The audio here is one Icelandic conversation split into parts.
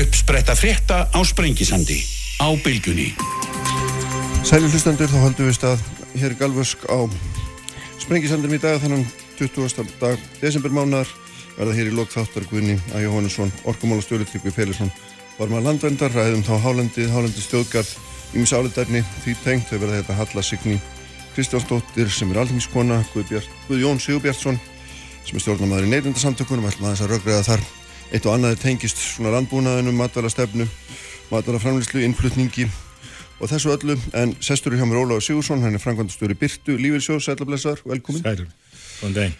Uppspretta frétta á Sprengisandi á bylgunni. Sæli hlustendur, þá haldum við stað hér í Galvösk á Sprengisandum í dag þannig 20. dag desembermánar verða hér í lokþáttar Guðni að Jóhannesson, Orkumála Stjórnitryggvi Félagsson var maður landvendar, ræðum þá Hálendið, Hálendið stjóðgarð Ímis álitarni því tengt þau verða þetta Halla Signi Kristjánsdóttir sem er alþingiskona Guðjón Sigurbjartsson sem er stjórnamaður í neyrindarsamtökunum ætlum að þess að röggræða þar eitt og annað tengist svona randbúnaðinu, matvæla stefnu matvæla framlýslu, innflutningi og þessu öllu, en sestur er hjá mér Óláður Sigursson, hann er frangvandastjóri Byrtu Lífilsjós, sælablessar, velkomin. Sæl, góðan daginn.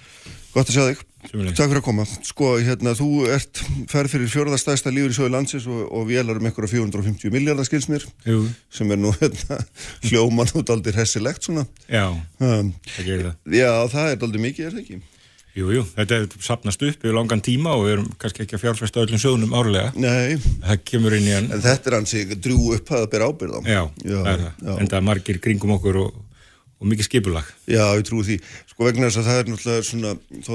Gott að sjá þig, Sjöfnlega. takk fyrir að koma. Sko, hérna, þú ert ferð fyrir fjörðarstæðsta Lífilsjóði landsins og, og vélar um einhverja 450 miljardar skilsnir Jú, sem er nú hérna, hljóman út aldrei hessilegt svona. Já, um, það gerir það. Já, það er aldrei mikið, er það ekki? Jú, jú, þetta er sapnast upp yfir langan tíma og við erum kannski ekki að fjárfesta öllum sjóðunum árlega. Nei, Það kemur inn í hann. En þetta er hansi drjú upp að bera ábyrð á. Já, já, það er það, já. en það er margir kringum okkur og, og mikið skipulag Já, ég trúi því. Sko vegna þess að það er náttúrulega svona, þó,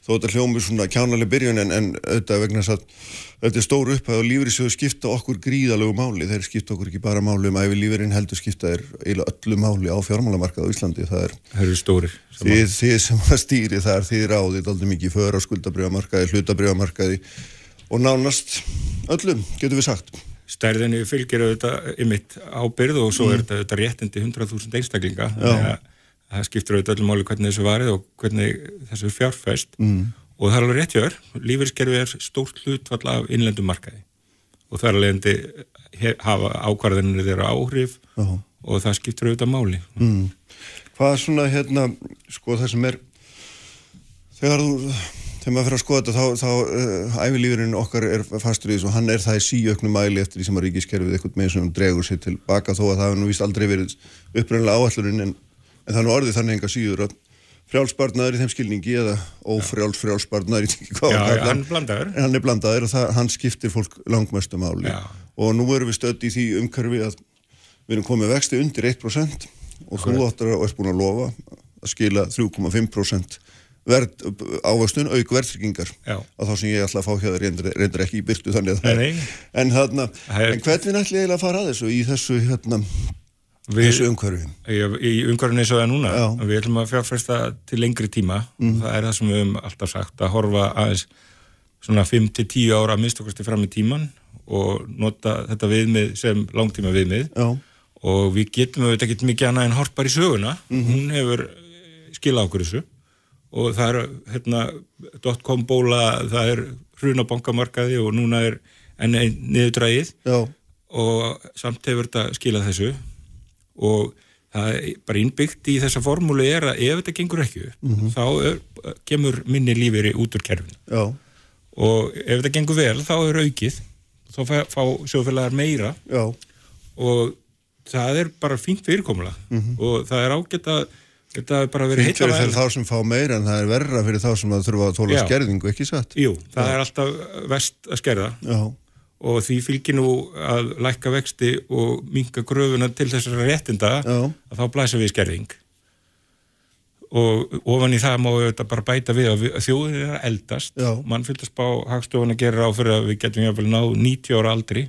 þó þetta hljómi svona kjánaleg byrjun en, en auðvitað vegna þess að þetta er stór upphæð og lífriðsjóðu skipta okkur gríðalegu máli. Þeir skipta okkur ekki bara máli um æfi lífurinn heldur skipta þeir eiginlega öllu máli á fjármálamarkað á Íslandi. Það er stórir sem þið, þið sem að stýri það er þið ráðið aldrei mikið för á skuldabriðamarkaði, hlutabriðamarkaði og nánast öllum, getur við sagt. Stærðinni fylgir auðvitað ymitt ábyrð og svo er þetta, þetta réttindi 100.000 einstaklinga. Það skiptir auðvitað öllum máli hvernig þessu varið og hvernig þessu er fjárfæst mm. og það er alveg rétt hjör lífeyrskerfi er stórt hlutfall af innlendum markaði. Og það er alveg endi hafa ákvarðinir þeirra áhrif Já. og það skiptir auðvitað máli. Mm. Hvað er svona hérna, sko það sem er þegar þú þegar maður fyrir að skoða þetta þá, þá uh, æfilífurinn okkar er fastur í þessu og hann er það í síöknu mæli eftir því sem að ríkiskerfið eitthvað með sem dregur sér tilbaka þó að það hefur nú víst aldrei verið upprænlega áallurinn en, en er nú orðið þannig enga síður að frjálsbarnaður í þeim skilningi eða ófrjáls frjálsbarnaður í því hvað Já, já, hann. en hann er blandaður og það, hann skiptir fólk langmestu máli. Já. og nú erum við stödd í því umhverfi að við erum komið vexti undir 1% og þú áttur og ert búin að lofa að skila 3,5% ávöxtun auk verðtryggingar. Að þá sem ég ætla að fá hjá þér reyndir, reyndir ekki í byrtu þannig að það Nei, nei. en, þarna, Það en hvernig ætli eiginlega að fara að þessu í þessu, hérna, þessu umhverfi? Í, í umhverfinu eins og það núna. Já. Við ætlum að fjárfesta til lengri tíma. Og það er það sem við höfum alltaf sagt að horfa aðeins svona 5-10 ára að minnstakosti fram í tíman og nota þetta viðmið sem langtíma viðmið Já, og við getum auðvitað ekki mikið annað en hort bara í söguna. Hún hefur skilað okkur þessu og það er hérna dotcom bóla, það er hrunabankamarkaði og núna er enn einn niðurdrægið. Já, og samt hefur þetta skilað þessu. Og það er bara innbyggt í þessa formúli er að ef þetta gengur ekki upp þá er, kemur minni lífeyri út úr kerfinu. Já, og ef þetta gengur vel þá er aukið. Þá fá, fá sjófélagar meira. Já, og það er bara fínt fyrirkomula og það er ágætt að þetta er bara verið Fínt fyrir heilla þá sem fá meira en það er verra fyrir þá sem að þurfa að tóla Já. skerðingu, ekki satt? Jú, það er alltaf vest að skerða Já, og því fylgir nú að lækka vexti og minka gröfuna til þessara réttinda Já. að þá blæsa við skerðing og ofan í það má við bara bæta við að, að þjóðin er að eldast Já. mann fylgast bá hagstofan að gera á fyrir að við getum jáfnvel náð 90 ára aldri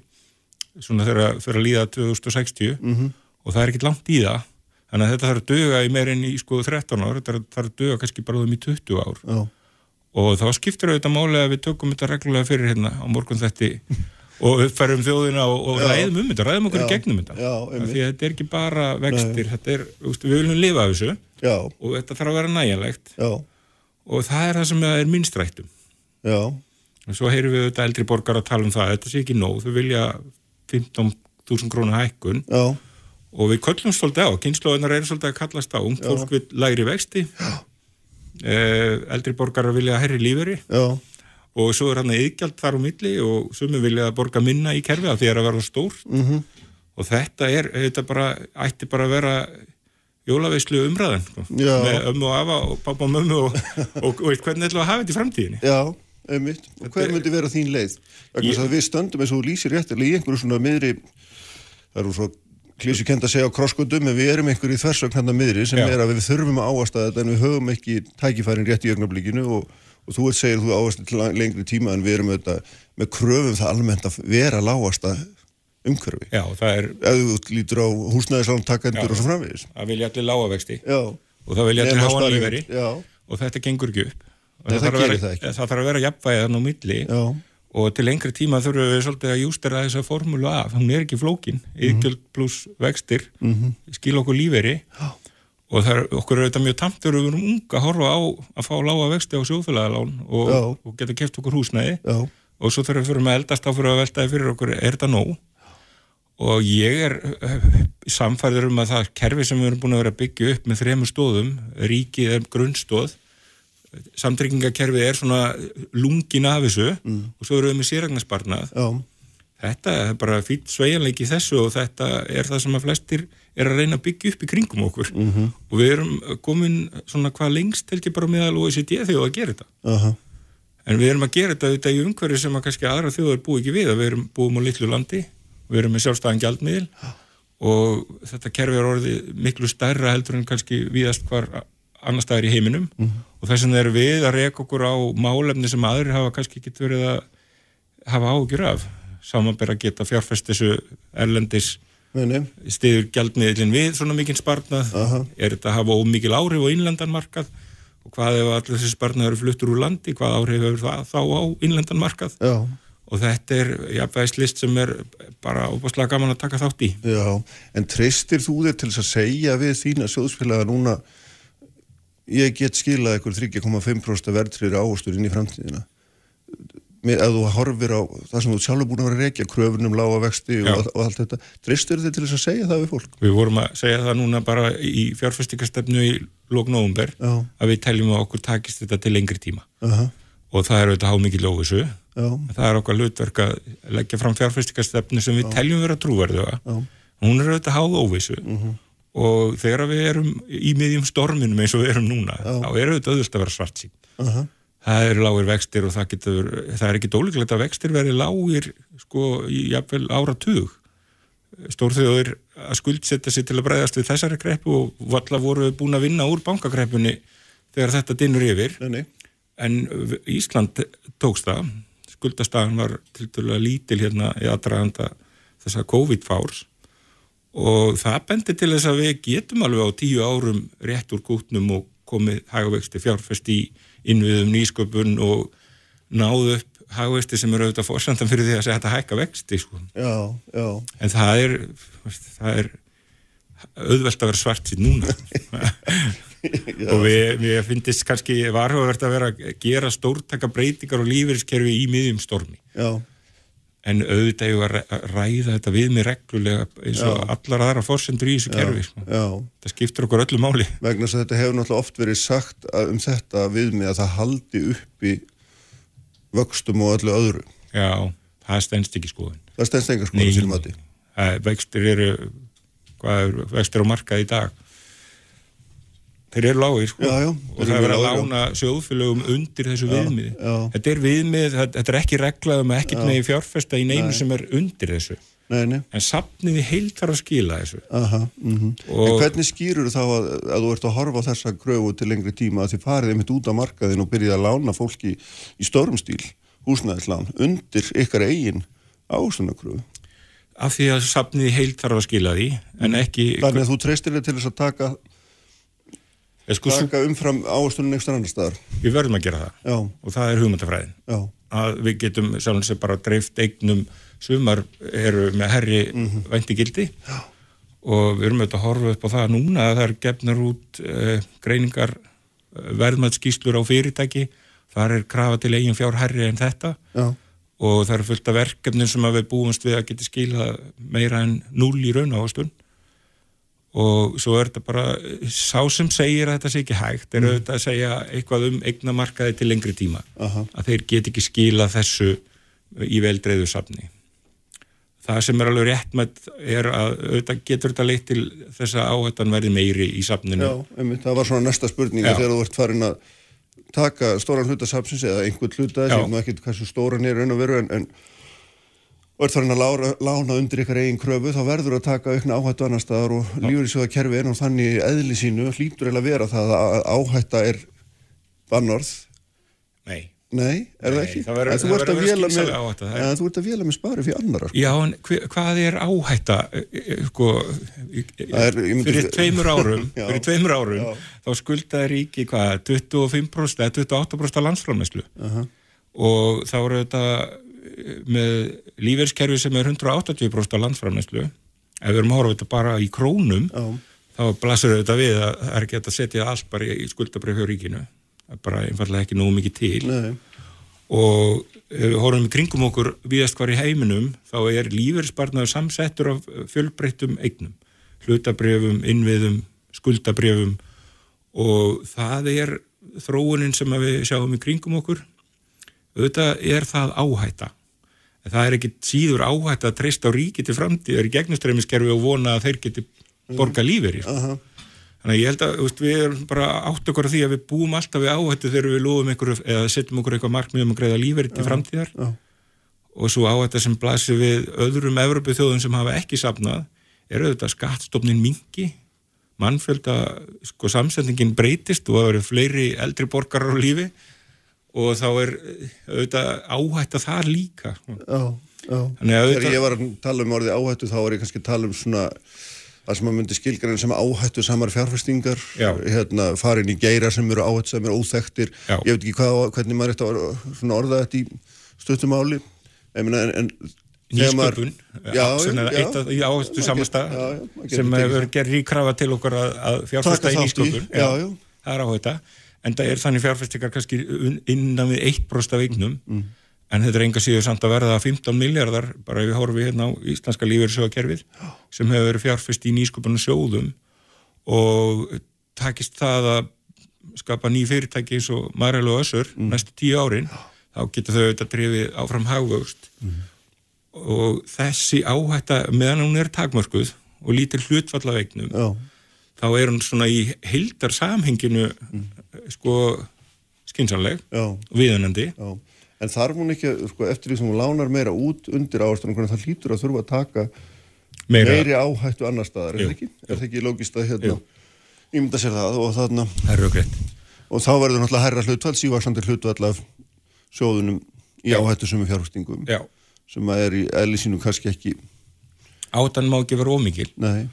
svona þegar fyrir að líða 2060 -hmm. og það er ekkit langt í það þannig að þetta þarf að duga í meirinn í sko 13 ár, þetta þarf að duga kannski bara um í 20 ár. Já, og þá skiptir auðvitað máli að við tökum þetta reglulega fyrir hérna á morgun þetta og uppfærum þjóðina og, og ræðum um þetta, ræðum okkur í gegnum þetta. Já, einmitt. því að þetta er ekki bara vextir er, við viljum lifa af þessu já, og þetta þarf að vera næjanlegt og það er það sem er minnstrættum og svo heyrum við auðvitað eldri borgar að tala um það þetta sé ekki nóg, þau vilja 15.000 krónu hækkun. Já, og við köllum svolítið á, kynnslóðunar eru svolítið að kallast á, ung fólk vil lægri vexti. Eh, eldri borgar vilja herri líferi já, og svo er hann eðgjald þar á milli og sumi vilja að borga minna í kerfi af því að það er að vera stór mhm, og þetta er, þetta bara ætti bara að vera jólaveislu umræðan sko. Með ömmu og afa og pappa og mömmu og, og, og hvernig við að hafa þetta í framtíðinni? Já, einmitt. Og hver myndi vera þín leið? Ég- að við stöndum eins og lýsir réttilega í einhverju svona miðri, það eru svo klísu kent að segja á krosskutum en við erum einhver í þversögn hann að miðri sem Já. er að við þurfum að áast að þetta en við höfum ekki tækifærin rétt í ögnablikinu og, og þú ert segir þú áast til lengri tíma en við erum auðvitað með kröfum það almennt að vera lágast að umhverfi. Já, það er ef þú lítur á húsnæðislántakendur og svo framvegis. Að vilja allir lága vexti Já, og það vilja allir Nema háa spara- líferi og þetta gengur ekki upp. Og það það ekki. það þarf að vera jafnvægið þannig á milli. Já, og til lengri tíma þurfum við svolítið að jústera þessa formúlu af, hún er ekki flókin. Mhm. yðgjöld pluss vextir mm skil okkur líferi Já. og er okkur er þetta mjög tamt við erum unga að horfa á að fá lága vexti á sjóðfélagalán og, Já. og geta keft okkur húsnæði. Já, og svo þegar við með eldast þá fyrir að veltaði fyrir okkur er þetta nóg? Og ég er uh, samfærður um að það kerfi sem við erum búin að vera að byggja upp með þremur stóðum, ríkið er grunnstóð samtryggingakerfið er svona lungin af þessu og svo erum við með séragnarsparnað þetta er bara fýtt sveigjanleiki í þessu og þetta er það sem að flestir er að reyna að byggja upp í kringum okkur. -hmm. og við erum komin svona hvað lengst held ég bara meðal OECD þegar að gera þetta. Aha, en við erum að gera þetta auðvitað í umhverju sem að kannski aðra þjóðar búi ekki við að við erum búum á litlu landi við erum með sjálfstæðan gjaldmiðil og þetta kerfi er orðið miklu stærra heldur en kannski viðast hvar annar staðar í heiminum og þess vegna erum við að reka okkur á málefni sem aðrir hafa kannski ekki verið að hafa ágjur af. Samanber að geta fjárfest þessu erlendis stiður gjaldmiðlinn við svona mikinn sparnað. Aha. er þetta að hafa ómikil áhrif á innlendanmarkað og hvað ef allir þessi sparnað eru fluttur úr landi, hvað áhrif hefur það þá á innlendanmarkað já, og þetta er jafnvægislist sem er bara óbúslega gaman að taka þátt í. Já, en treystir þú þér til að segja við þína sjóðsfélaga núna ég get skilað ykkur 3,5% verðtrýri ávastur inn í framtíðina. Að þú horfir á það sem þú sjálfur búin að vera að reykja kröfunum, lága vexti Já. og, og allt þetta, treystir þér til þess að segja það við fólk? Við vorum að segja það núna bara í fjárfestingastefnu í lóknóumber Já. að við teljum að okkur takist þetta til lengri tíma. Aha, og það er auðvitað há mikið lófisu já, það er okkar hlutverk að leggja fram fjárfestingastefnu sem við teljum vera trúverðuga. Já, hún er auðvitað háð óvissu og þegar við erum í miðjum storminum eins og við erum núna þá er auðvitað auðvitað að vera svart sín aha, það eru lágir vextir og það getur það er ekki dólíklegt að vextir veri lágir sko í jafnvel áratug. Stórþjóður að skuldsetja sig til að bregðast við þessari greppu og valla voru við búin að vinna úr bankagreppunni þegar þetta dinnur yfir. Nei, nei, en Ísland tókst það. Skuldastagan var til dælu lítil hérna í aðdraganda þessa COVID-fárs og það bendir til þess að við getum alveg á tíu árum rétt úr kútnum og komið hagavexti fjárfest í innviðum nýsköpun og náðu upp hagavexti sem eru auðvitað fórsendan fyrir því að segja þetta hækka vexti sko. já, já. En það er það er auðvelt að vera svart síðan núna. Og við, við finnist kannski varhugavert að vera að gera stórtaka breytingar og lífeyriskerfi í miðjum stormi. Já, en auðvitað hefur að ræ- ræða þetta við mig reglulega eins og allar aðra fórsendur í þessu kerfi sko. það skiptir okkur öllu máli. Vegna þess að þetta hefur náttúrulega oft verið sagt að, um þetta við mig að það haldi uppi vöxtum og öllu öðru. Já, það stendst ekki skoðun. Það sínum að því Það- vextir eru hvað er vextir á markað í dag þeir eru lágir sko. Já, já, og það er verið að lána sjóðfélögum undir þessu viðmiði. já. þetta er viðmið, þetta er ekki reglað um að ekkert megi fjárfesta í neinu sem er undir þessu. Nei, nei, en safniði heilt þarf að skila þessu. Aha mm Og- en hvernig skýrur þá að, að þú ert að horfa á þessa kröfu til lengri tíma að þið farið einmitt út á markaðin og byrjið að lána fólki í stórum stíl húsnæðislán undir ykkar eigin ástunakröfu af því að safniði heilt þarf að skila því en ekki þannig að þú treystir þig til þess að taka, sko, taka umfram ástunum einhver annar staðar. Við verðum að gera það. Já, og það er hugmyndafræðin. Já, að við getum sjálfum sér bara dreift eignum sumar eru með herri mm væntigildi og við erum auðvitað að horfa upp á það núna að það er gefnar út uh, greiningar uh, verðmætskíslur á fyrirtæki. Þar er krafa til eigin fjár herri en þetta. Já, og það eru fullt af verkefnin sem við búumst við að geta skila meira en null í raun ávastun og svo er þetta bara sá sem segir að þetta sé ekki hægt er auðvitað að segja eitthvað um eignamarkaði til lengri tíma. Aha. að þeir get ekki skila þessu í veldreiðu safni. Það sem er alveg réttmætt er að auðvitað getur þetta leitt til þess að áhættan verði meiri í safninu. Já einmitt, það var svona næsta spurning Já. þegar þú ert farin að taka stóran hluta sapsins eða einhvern hluta sem nú ekkert hversu stóran er en, en og er þarna að lána undir ykkar eigin kröfu þá verður að taka aukna áhættu annar staðar og lífeyrisjóða kerfi er nú þannig eðli sínu hlýtur eða vera það að áhætta er bannorð Nei Nei, er það ekki? Það verður, þú ert að ert að vela með spari fyrir annara. Sko. Já, en hvað er áhætta, e, e, sko, er, fyrir tveimur árum, fyrir tveimur árum, já. þá skuldaði ríki hvað, 25% eða 28% landsframneslu uh -huh. og þá eru þetta með lífeyrskerfi sem er 180% landsframneslu, ef við erum að horfa þetta bara í krónum, já. þá blasur þetta við að það er ekki að setja allt bara í skuldabrið fyrir ríkinu. Bara einfallega ekki nógu mikið til. Nei. og ef við horfum í kringum okkur viðast hvar í heiminum þá er lífeyrisbarnaður samsettur af fjölbreyttum eignum, hlutabrefum innviðum, skuldabrefum og það er þróunin sem við sjáum í kringum okkur. Auðvitað er það áhætta en það er ekki síður áhætta að treysta á ríki til framtíðar í gegnustræmiskerfi og vona að þeir geti borga lífeyri uh -huh. Þannig að ég held að veist, við erum bara átt okkur af því að við búum alltaf við áhættu þegar við lofum einhverju eða setjum okkur eitthvað markmiðum að greiða lífeyri til framtíðar já. og svo áhættu sem blasir við öðrum Evropu þjóðum sem hafa ekki sapnað er auðvitað skattstofnin mingi, mannfjölda sko samsendingin breytist og það eru fleiri eldri borgarar á lífi og þá er auðvitað áhættu þar líka. Já, já. Þegar ég var að tala um orði áhættu þá er ég kannski að tala um svona það sem að myndi skilgræn sem áhættu samar fjárfestingar hérna, farin í geira sem eru áhættu sem eru óþektir já. ég veit ekki hvað, hvernig maður ætti að orða þetta í stuttum áli en, en Nýsköpun, eitt í áhættu samastað sem hefur gerð ríkrafa til okkur að, að fjárfesta í nýsköpun. Það er áhætta en það er þannig fjárfestingar kannski innan við 1% af eignum mm en þetta er enga síður samt að verða 15 miljardar bara ef við horfum hérna á Íslandska lífeyrisjóðakerfið sem hefur verið fjárfest í nýsköpunum sjóðum og takist það að skapa ný fyrirtæki eins og Marel og Össur mm. næstu tíu árin þá getur þau auðvitað drifið áfram hagvöxt mm. og þessi áhætta meðan hún er takmörkuð og lítir hlutfall af eignum Já. þá er hún svona í hildar samhenginu mm. Sko skinsanleg og viðunandi. Já. En þarf hún ekki, sko, eftir því sem hún lánar meira út undir áherslu, það hlýtur að þurfa að taka meira. meiri áhættu annar staðar, er það ekki? Er það ekki lógist að hérna, ímynda sér það og þarna og þá verður náttúrulega herra hlutvall, sívakslandir hlutvall af sjóðunum í áhættu sem fjárfestingum Já. sem er í eðli sínum kannski ekki Átan má ekki vera ómikil Nei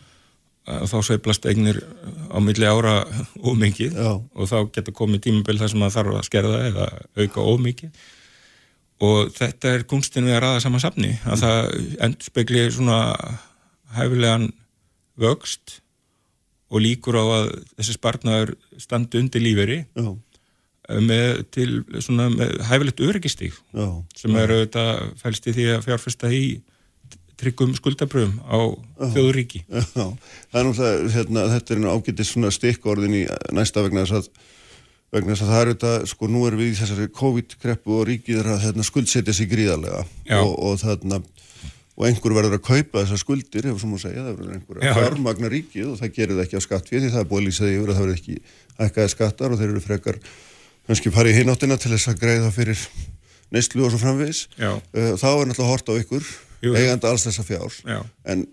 þá sveiplast eignir á milli ára ómikið og þá getur komið tímabill þar sem það þarf að skerða eða auka ómikið og þetta er kunstinu við að ræða saman safni að það endur spekli svona hæfilegan vöxt og líkur á að þessi spartnaður standi undir líferi Já. með til svona með hæfilegt öryggistík sem eru þetta fælst í því að fjárfesta í tryggum skuldabröðum á þjóðuríki Já, það er náttúrulega hérna, þetta er ágætið svona stikkorðin í næsta vegna þess að vegna þess að það eru þetta, sko nú erum við í þessari COVID-kreppu og ríkið er að hérna, skuldsetja sig gríðarlega. Og, og þarna og einhver verður að kaupa þessar skuldir ef svo má segja, það verður einhver að fjármagna ríkið og það gerir það ekki á skatt við því það er búið lýsaði yfir að það verður ekki ækkaði skattar og þeir eru frekar kannski farið í hináttina til þess að greiða fyrir neistlu og svo framvis Já. Eh, þá er náttúrulega hort á ykkur eigandi alls þessa fjár. Já. en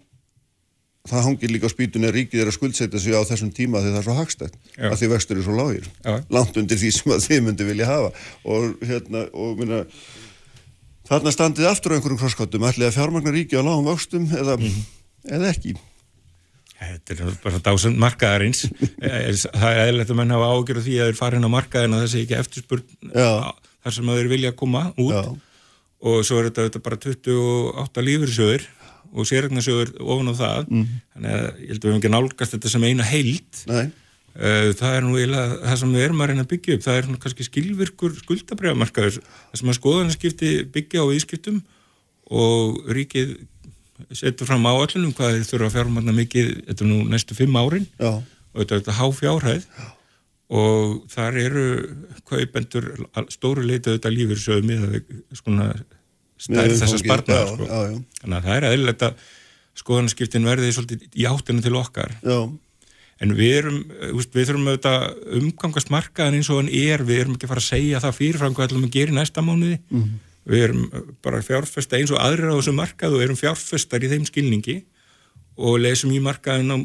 það hangir líka á spýtunni að ríkið er að skuldsetja sig á þessum tíma þegar það er svo hagstætt að því vextur er svo lágir. Já. langt undir því sem þið myndi vilja hafa. Og hérna og minna þarna standið aftur á einhverjum krosskottum ætli að fjármagnar ríkið á lágum vöxtum eða, mm -hmm. eða ekki? Þetta er bara dásend markaðarins. Það er eðlert að menn hafa ágjörð því að þeir farin á markaðin að þessi ekki eftirspurn þar sem þeir vilja koma út Já. og svo er þetta, þetta bara 28 lífyrsjöður og sérregnarsjóður ofan á það mm. þannig að ég held að við hefum ekki nálgast þetta sem eina heilt Nei. Eh, það er nú eiginlega það sem við erum að reyna að byggja upp það er kannski skilvirkur skuldabriðamarkaður það sem að skoðanarskipti byggja á ískiptum og ríkið setur fram áallunum hvað þið þurfa að fjármanna mikið þetta er nú næstu fimm árin Já. og þetta er þetta há fjárhæð Já. Og þar eru kaupendur stóru leitað þetta lífur sögum með svona stærð þessar sparnar sko. þannig að það er aðeins að skoðanskiptin verði svolítið í áttinu til okkar já. en við erum við þurfum auðvitað umgangast markaðan eins og hann er við erum ekki að fara að segja það fyrirfram hvað ætlum að gera í næsta mánuði mm. við erum bara fjárfesta eins og aðrir á þessu markað og erum fjárfestar í þeim skilningi og lesum í markaðin á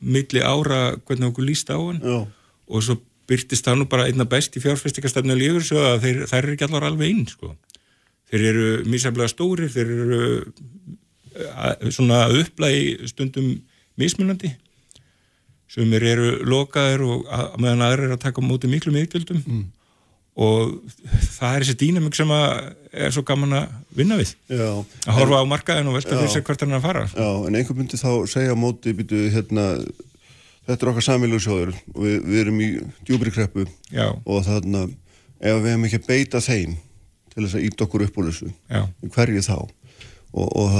milli ára hvernig okkur líst á hann Já. Og svo byrtist það nú bara einna best í fjárfestikastefnu lífur svo að þeir, þær eru ekki allar alveg inn sko. þeir eru mísaflega stórir þeir eru að, svona upplægi stundum mismunandi sem eru lokaðir og að, meðan aðrir er að taka móti miklu miðgjöldum mm. og það er þessi dýnamik sem að er svo gaman að vinna við Já. að horfa á markaðin og velta fyrir sig hvert hann er að fara Já, en einhver myndi þá segja móti, býtu, hérna, þetta er okkar samílusjóður og við, við erum í djúbri kreppu Já, og þarna, ef við hefum ekki að beita þeim til þess að íta okkur upp úr þessu, hverju þá? Og, og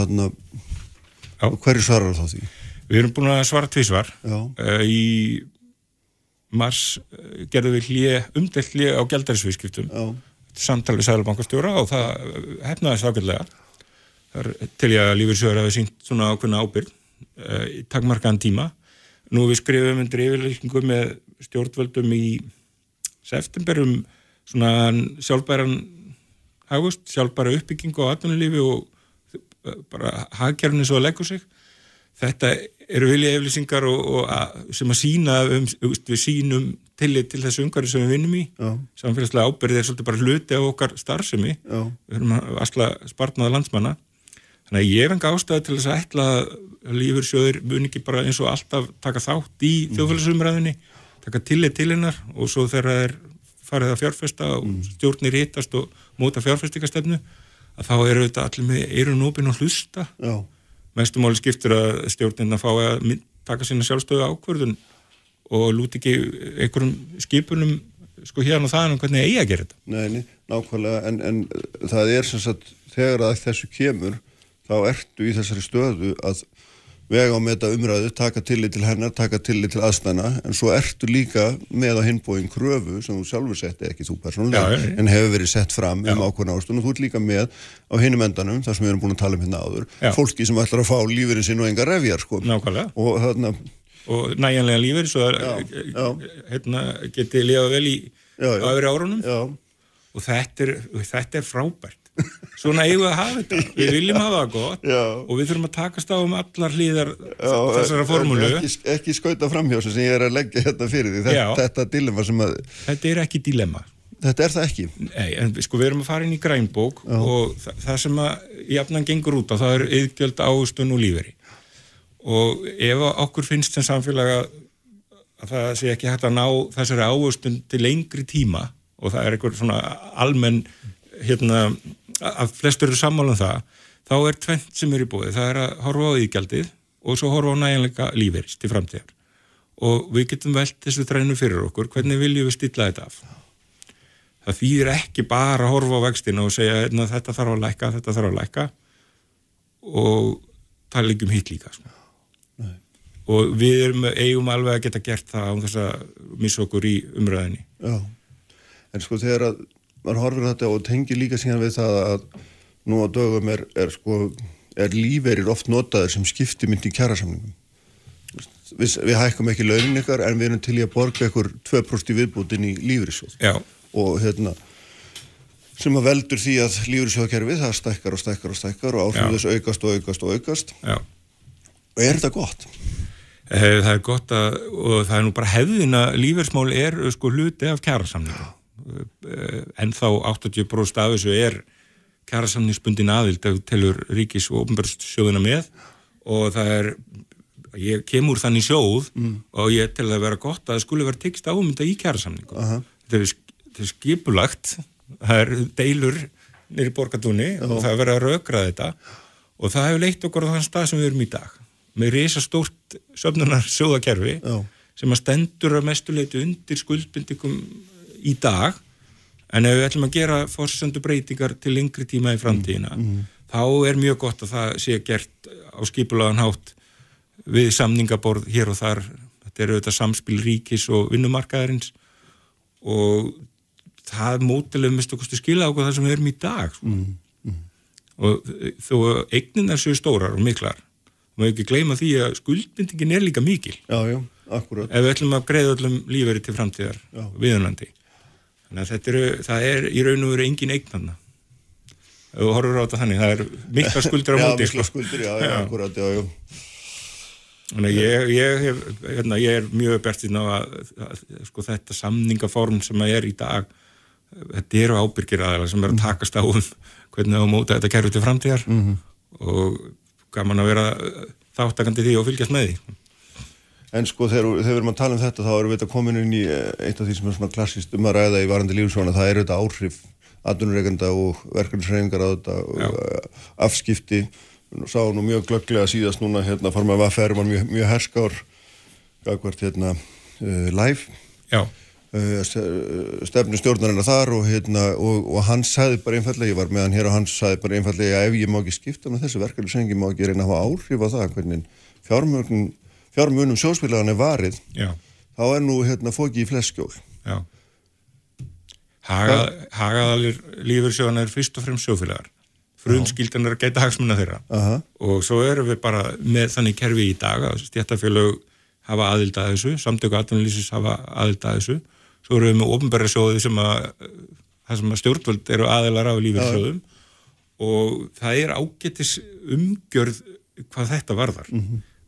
Já. og hverju svarar þá því? við erum búin að svara tvísvar uh, í mars uh, gerðum við hlje, umdelt hlje á gældarisvískiptum samtal við Sælubankastjóra og það uh, hefnaðist þar til ég að lífyrsjóður hafi sínt svona ákveðna ábyrg uh, í takmarkaðan tíma nú við skrifum undir yfirleikingu með stjórnvöldum í september um svona sjálfbæran hagust, sjálfbæra uppbyggingu á atvinnulífi og bara hagkerfni svo að leggur sig. Þetta eru vilja að, sem að sína um, við sínum tillit til þessu umhverju sem við vinnum í. Já, samfélagslega ábyrðið er svolítið bara hluti af okkar starfsemi. Já, við höfum að asla spartnaða landsmanna þannig að ég hef enga ástæði til þess að ætla lífur sjóðir mun ekki bara eins og alltaf taka þátt í þjóðfélagsumræðinni taka tillit til hennar og svo þegar það er farið að fjárfesta og stjórnir hittast og móta fjárfestikastefnu að þá eru þetta allir með eirun opinn og hlusta. Mestumáli skiptir að stjórnirna fái að taka sína sjálfstöðu ákvörðun og lúti ekki einhverjum skipunum sko hérna og það um hvernig eigi að gera þetta. nei, nákvæmlega, en, en það er sem sagt, þegar að þessu kemur, þá ertu í þessari stöðu að vega á með þetta umræðu, taka tillit til hennar, taka tillit til aðstæna, en svo ertu líka með á hinbóin kröfu sem þú sjálfur setti ekki þú persónulega, Já, en hefur verið sett fram Já. um ákveðna ástun og þú ert líka með á hinum endanum, þar sem við erum búin að tala um hérna áður, Já. fólki sem ætlar að fá lífurinn sinn og enga refjar, sko. Nákvæmlega. Og þarna, Og næjanlega lífur svo já. hérna, geti lifa vel í öðru árunum já, og þetta er, þetta er frábært. Svona eigum við að hafa þetta. Við viljum hafa það gott já. og við þurfum að takast á um allar hlýðar Já, þessara formúlu. Ekki, ekki skauta framhjósa sem ég er að leggja þetta fyrir því. Já. Þetta, þetta dilemma sem að, Þetta er ekki dilemma. þetta er það ekki. Nei, en sko við erum að fara inn í grænbók og það, það sem að jafnan gengur út á það er yðgjöld ástun og líferi og ef okkur finnst sem samfélag að, að það sé ekki hægt að ná þessari ástun til lengri tíma og það er einhver svona almenn hérna, að flestur eru sammála um það þá er tvent sem er í búið, það er að horfa á yðgjaldið og svo horfa á næjanleika líferist til framtíðar. Og við getum velt þessu þrænu fyrir okkur, hvernig viljum við stilla þetta af? Það þýðir ekki bara að horfa á vextina og segja hérna, þetta þarf að lækka, þetta þarf að lækka. Og tala ekki um hitt líka sko. og við erum, eigum alveg að geta gert það án þess að missa okkur í umræðinni Já. En sko þegar að maður horfir þetta og tengir líka síðan við það að nú á dögum er, er sko, er líferir oft notaður sem skipti myndi í kjærasamningum. Við, við hækkum ekki launin ykkar en við erum til í að borga ykkur 2% í viðbútin í lífeyrissjóð. Já, og hérna sem að veldur því að lífurisjóðkerfið það stækkar og stækkar og stækkar og áhrif Já. þess aukast og aukast og aukast já og er þetta gott? Eh, Það er gott að, og það er nú bara hefðin að lífersmál er sko hluti af kjærasamningu. En þá 80% af þessu er kjærasamningsbundin aðild þú telur ríkis og ofnbjörnssjóðuna með og það er, ég kemur þannig sjóð og ég tel að vera gott að það skulle vera tekst á um þetta í kjærasamningu. Aha. Þetta er, sk- þetta er skipulagt, það er deilur nýri borgatúni og það er verið að rökra þetta og það hefur leitt okkur á þann stað sem við erum í dag með risa stórt söfnunar sjóðakerfi Já. sem að stendur að mestuleiti undir skuldbindingum í dag en ef við ætlum að gera fórsöndu breytingar til lengri tíma í framtíðina þá er mjög gott að það sé gert á skipulagan hátt við samningaborð hér og þar. Þetta eru auðvitað samspil ríkis og vinnumarkaðarins og það mótileg mistu kosti skila okkur það sem við erum í dag sko. og þó eigninar séu stórar og miklar maður ekki gleyma því að skuldbindingin er líka mikil. Já, já, akkurat. Ef við ætlum að greiða öllum lífeyri til framtíðar Já. viðunandi þannig að þetta eru, það er í raun og veru engin eignanna ef þú horfur á þetta þannig, það er mikla skuldir á Já, móti mikla sko. já, já, Já. akkurat, já, já. Þannig að ég, ég, hef, hérna, ég er mjög bjartinn á að, að sko, þetta samningaform sem að er í dag þetta eru ábyrgir aðeins sem er að takast á um hvernig á móta þetta kerfi til framtíðar -hmm. og gaman að vera þáttakandi því og fylgjast með því En sko þegar, þegar við erum að tala um þetta þá erum við þetta komin inn í eh, eitt af því sem er svona klassist um að ræða í varandi lífsvona það eru þetta áhrif atvinnureikanda og verkefnisreifingar á þetta og uh, afskipti. Sá nú mjög glögglega síðast núna hérna forma að vaffæri var mjög, mjög herskár gagvart hérna uh, live Já, uh, stefnu stjórnarinnar þar og, hérna, og, og hann sagði bara einfallega, ég var með hann hér og hann sagði bara einfallega ef ég má ekki skipta með þessu verkefnisreifingi má ekki reyna að hafa áhrif á það hvernig fjármögnum, fjármögnum sjósfélagan er varið já, þá er nú hérna fóki í fleskjól Hagaðalir lífursjóðan er fyrst og fremst sjófélagar frumskildan er að gæta hagsmunna þeirra. Aha. og svo erum við bara með þannig kerfi í dag að stjættafélög hafa aðild að þessu, samtöku atvinnulísis hafa aðild að þessu, svo erum við með ofnbæra sjóði sem að, það sem að stjórnvöld eru aðilar af lífeyrissjóðum. Og það er ágætis umgjörð hvað þetta varðar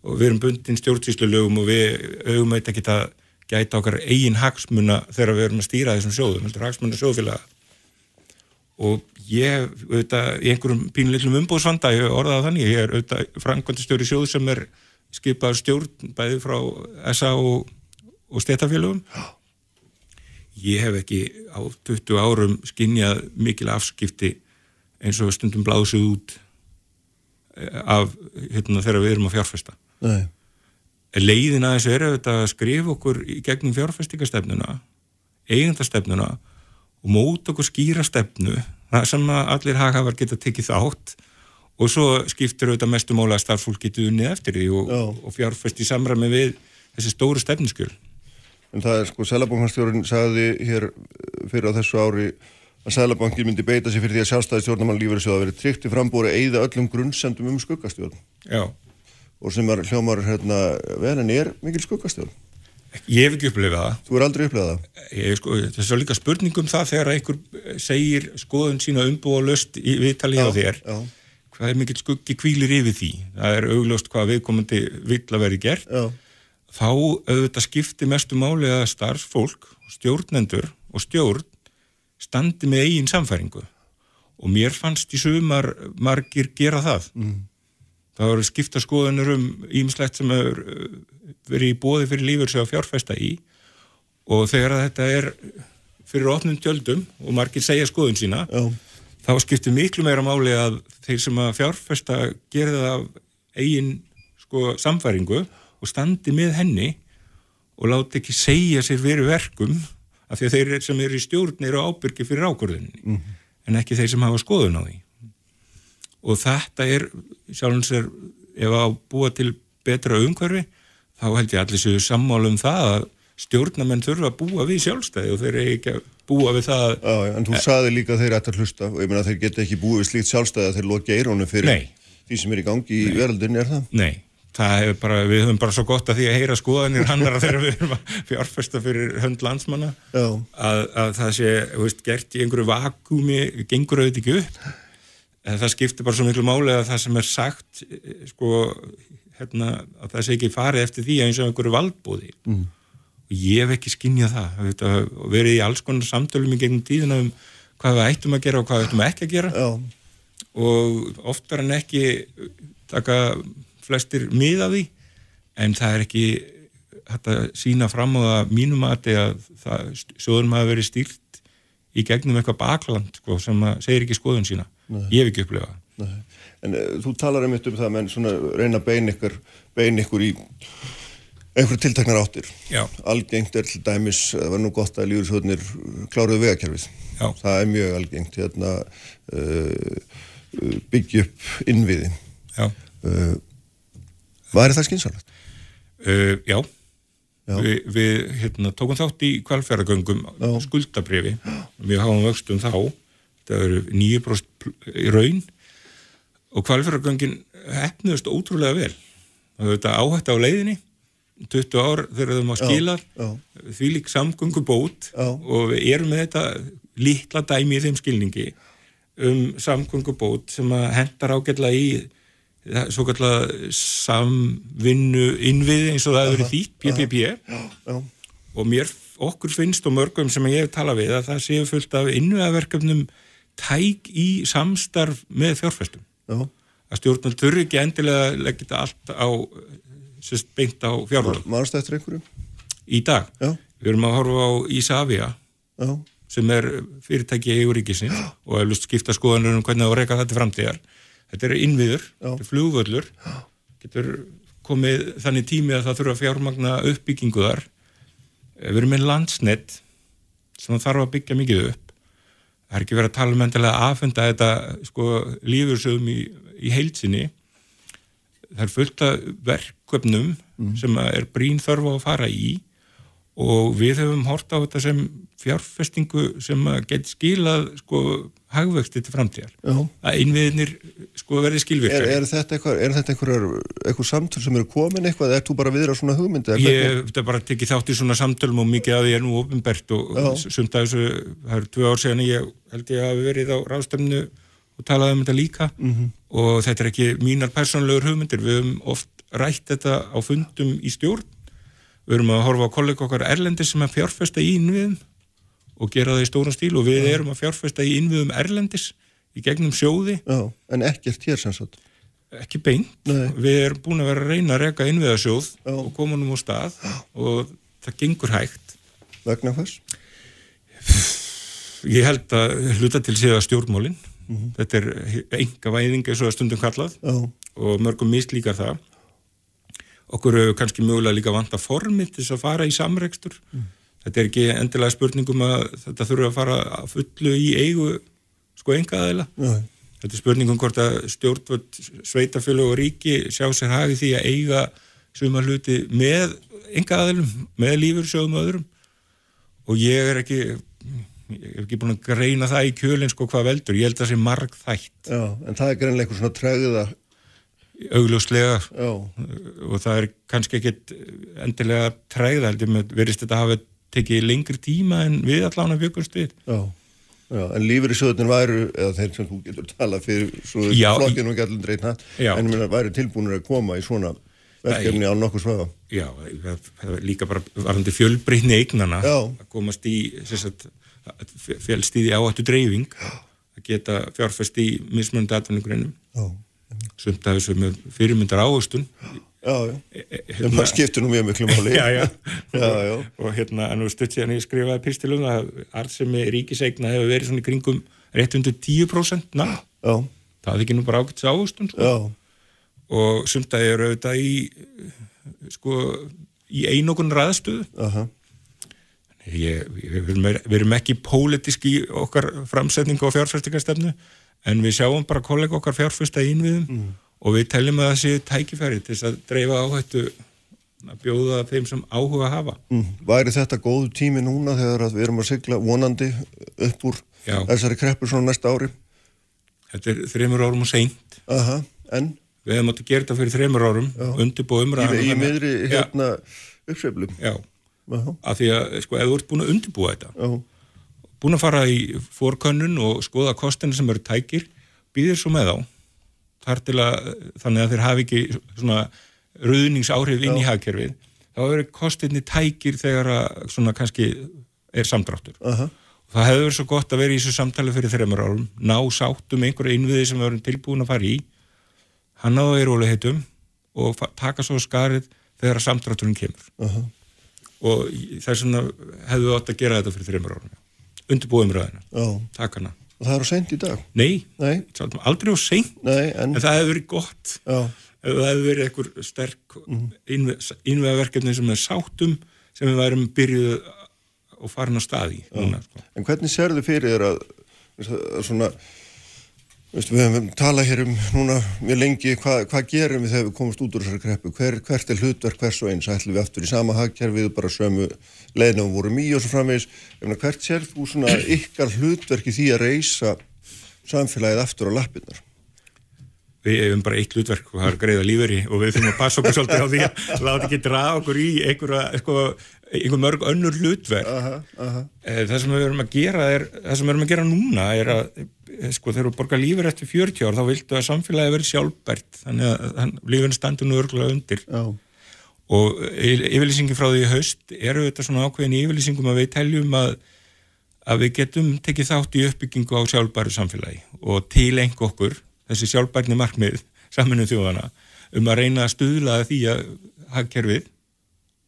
og við erum bundin stjórnsýslu lögum og við auðvum eitthvað ekki að gæta okkar eigin hagsmuna þegar við erum að stýra þessum sjóðum, heldur hagsmuna sjóðfélaga. Og ég auðvitað, í einhverjum pínleilum umbóðsvanda ég orðaði þannig, ég er auðvitað framkvæmdastjóri sjóð sem er skipaður stjórn bæði frá SA og, og stetafélögum ég hef ekki á 20 árum skinnjað mikil afskipti eins og stundum blásið út eh, af hérna, þegar við erum að fjárfesta Nei. leiðin að þessu er að skrifa okkur í gegnum fjárfestingastefnuna eigandastefnuna og móta okkur skýra stefnu sem að allir hagafar geta tekið þátt og svo skiptir auðvitað mestu mála að starffólk getur unnið eftir því og, og fjárfest í samræmi við þessi stóru stefnuskjöl. En það er sko, Sælabankastjórun sagði hér eh, fyrir á þessu ári að Sælabanki myndi beita sig fyrir því að sjálfstæði stjórnamann lífeyrissjóða verið tryggt í frambúri eða öllum grunnsendum um skuggastjórn. Já, og sem er hljómar hérna vel en er mikil skuggastjórn. ég hef ekki upplifað það. Þú er aldrei upplegað það. ég, sko, þess að líka spurning um það þegar einhver segir skoðun sína umbúa löst í viðtali á þér. Já, hvað er mikill skuggi kvílir yfir því? Það er augljóst hvað viðkomandi vill að vera gert. Já, þá auðvitað skipti mestu máli að starfsfólk, stjórnendur og stjórn standi með eigin samfæringu og mér fannst í sumar margir gera það. Mm. Það voru skipta skoðunur um ímislegt sem hefur uh, verið í bóði fyrir lífur sem að fjárfesta í. Og þegar þetta er fyrir opnum tjöldum og margir segja skoðun sína já, þá skiptir miklu meira máli að þeir sem að fjárfesta gera það af eigin sko, samfæringu og standi með henni og láti ekki segja sér verið verkum af því að þeir sem eru í stjórn eru ábyrgi fyrir ákvörðunni en ekki þeir sem hafa skoðun á því og þetta er sjálfum sér ef að búa til betra umhverfi þá held ég allir séu sammála um það að stjórnamenn þurfa að búa við sjálfstæði og þeir eru ekki að búa við það já, en þú saði líka að þeir ætti að hlusta. Og ég meina að þeir geta ekki búið við slíkt sjálfstæði að þeir loki eirónu fyrir Nei. því sem er í gangi í veröldinni, er það? Nei, það hefur bara, við höfum bara svo gott að því að heyra skoðanir hannara þegar við erum að fjárfesta fyrir hönd landsmanna. Að, að það sé, veist, gert í einhverju vakúmi, gengur auðvitað ekki upp en það skiptir bara svo miklu máli að það sem er sagt sko, hérna, að það sé ekki farið eftir því eins og einhverju valdbúði mm. og ég hef ekki skinnjað það. Og verið í alls konar samtölum í gegnum tíðina um hvað við ættum að gera og hvað við ættum ekki að gera. Já, og oftar en ekki taka flestir mið af því. En það er ekki að sína fram á það mínum að það sjóðum hafa verið stýrt í gegnum eitthvað bakland sko, sem að segir ekki skoðun sína ég hef ekki upplifað nei. En uh, þú talar um þetta um það, menn svona reyna að beina ykkur, beina ykkur í einhverju tiltaknar áttir. Já. Algengt er til dæmis, það var nú gott að lífursvöldnir kláruðu vegakerfið. Já. Það er mjög algengt, hérna, uh, byggja upp innviði. Uh, Var það skynsalegt? uh, já. Já. Vi, við hérna, tókum þátt í kvalfjörðagöngum skuldabrifi mjög háum vöxtum þá það eru nýju bróst í raun og kvalfjörðagöngin hefnuðust ótrúlega vel. Það er þetta áhætt á leiðinni 20 ár þegar þau má skila því lík samgöngu bót Já. og við erum með þetta litla dæmi í þeim skilningi um samgöngubót sem að hendar ágætla í svo kallar samvinnu innvið eins og það verið þýtt, PPP og mér, okkur finnst og mörgum sem ég hef talað við að það séu fullt af innviðaverkefnum tæk í samstarf með fjárfæstum já, að stjórnum þurfi ekki endilega að leggja þetta allt á sérst, beint á fjárlög mannst eftir einhverju í dag. já, Við erum að horfa á Ísafja sem er fyrirtæki í Eiguríkisins og hefur lust skipta skoðanur um hvernig það reyka þetta framtíðar. Þetta er innviður, Já. þetta er flugvöllur, getur komið þannig tími að það þurfa að fjármagna uppbyggingu þar. Við erum með landsnett sem þarf að byggja mikið upp. Það er ekki verið að tala um endilega að afhenda þetta sko, lífursögum í, í heilsinni. Það er fullt af verkefnum sem að er brín þörf á að fara í og við höfum hort á þetta sem fjárfestingu sem að geti skilað sko hagvexti til framtíðar. Já. að innviðinir sko verði Er, skilvirkari er eitthvað, er þetta einhverjar, eitthvað samtöl sem eru komin eitthvað, eða ert þú bara viðra svona hugmyndi? Ég hef bara tekið þátt í svona samtölum og mikið að því er nú ofinbært og sumt að þessu, það eru tvö ár síðan ég held ég hafi verið á ráðstöfnu og talaði um þetta líka. -hmm. og þetta er ekki mínar persónlegur hugmyndir. Við höfum oft rætt þetta á fundum í stjórn. Við erum að horfa á kollega okkar erlendis sem að fjárfesta í innviðum og gera það í stóran stíl og við erum að fjárfesta í innviðum erlendis í gegnum sjóði, Já, en ekkert hér sem sagt. ekki beint. Nei. við erum búin að vera að reyna að reka innviðasjóð og koma nú á stað og það gengur hægt. Vegna hvers? ég held að hluta til séða stjórnmólin þetta er enga væðing eins og stundum kallað Já, og mörgum mislíkar það. Okkur kannski mögulega líka vanta formið til þess að fara í samrekstur þetta er ekki endilega spurningum að þetta þurfa að fara að fullu í eigu sko enga aðeila já, þetta er spurningum hvort að stjórnvöld sveitafjölu og ríki sjá sér hagi því að eiga suma hluti með enga aðeilum, með lífursjóðum og öðrum. Og ég er ekki ég er ekki búin að greina það í kjölinn sko hvað veldur, ég held að það sé marg þætt já, en það er greinlega einhver svona tregða, augljóslega. Já, og það er kannski ekkit endilega með verist þetta hafa tekið lengri tíma en við allan að byggumst við. Já, já, en lífur í söðunir væru, eða þeir sem þú getur talað fyrir, svo flokkinu og gætlum dreitna, en mér væri tilbúinir að koma í svona verkefni á nokkuð svaða. Já, það það er líka bara varandi fjölbreytni eignana Já. að komast í fjölstíði áhættu dreifing að geta fjárfest í mismunandi atvinningreinum Já, sumt af þessu með fyrirmyndar áhustun það skiptir nú mjög miklu máli. og hérna, en nú stutt síðan ég skrifaði pistilum að arðsemi ríkiseigna hefur verið svona í kringum rétt undir 10% na, Já, það er ekki nú bara ágætt áhustun sko. og sumt að ég eru auðvitað í sko, í einokun ræðstöðu. Aha, Ég, ég, við, erum, ekki pólitísk í okkar framsetningu og fjárfæstingarstefnu en við sjáum bara kollega okkar fjárfæsta innviðum og við teljum að það séu tækifæri til þess að dreifa áhættu að bjóða þeim sem áhuga hafa. mm. væri þetta góðu tími núna þegar að við erum að sigla vonandi upp úr Já. þessari kreppu svona næsta ári? Þetta er þreymur árum og seint. Aha, en Við hefum átt að gera þetta fyrir þreymur árum, undirbúið í, umræðan. í þannig- miðri hérna uppsveiflum. já, Já, af því að sko, ef þú ert búin að undirbúa þetta, já, búin að fara í fórkönnun og skoða kostinu sem eru tækir, býðir svo með þá. Þar til að þannig að þeir hafi ekki svona ruðningsáhrif inn í hagkerfið þá eru kostinni tækir þegar að svona kannski er samdráttur. Aha, og það hefur verið svo gott að vera í þessu samtali fyrir þreymur árum, ná sáttum einhverja innviði sem við erum tilbúin að fara í. Hann náðu er ólega heitum og taka svo skarið þegar samdrátturinn kemur. Aha, og í- þess vegna hefðu við átt að gera þetta fyrir þreymur árum undirbúið taka hana. Og það er á seint í dag? Nei, Nei, aldrei á seint. Nei, en, en það hefur verið gott. Já, það hefur verið einhver sterk innvegaverkefni sem er sáttum sem við værum byrjuð og farin á staði núna, sko. en hvernig sérðu fyrir þér að, svona, við hefum talað hér um núna mjög lengi, hvað hva gerum við þegar við komumst út úr þessari kreppu? Hver, hvert er hlutverk hvers og eins? Ætlum við aftur í sama hagkerfið, bara sömu við vorum í og svo framvegis? Hvert sér þú svona ykkar hlutverk í því að reysa samfélagið aftur á lappirnar? Við hefum bara eitt hlutverk og það er greiða líferi og við þurfum að passa okkur svolítið á því að láta ekki draga okkur í einhverja, sko, einhver mörg önnur hlutverk. Aha, aha, Eh, Það sem við erum að gera er, sem við erum að gera núna er að sko þegar þú borgar lífur eftir 40 ár þá viltu að samfélagi verið sjálfbært þannig að lífurinn standur nú örgulega undir Já. og yfirlýsingin frá því haust eru þetta svona ákveðin yfirlýsingum að við teljum að, að við getum tekið þátt í uppbyggingu á sjálfbæru samfélagi og tileng okkur þessi sjálfbærni markmið saminuð þjóðana um að reyna að stuðla því að hagkerfið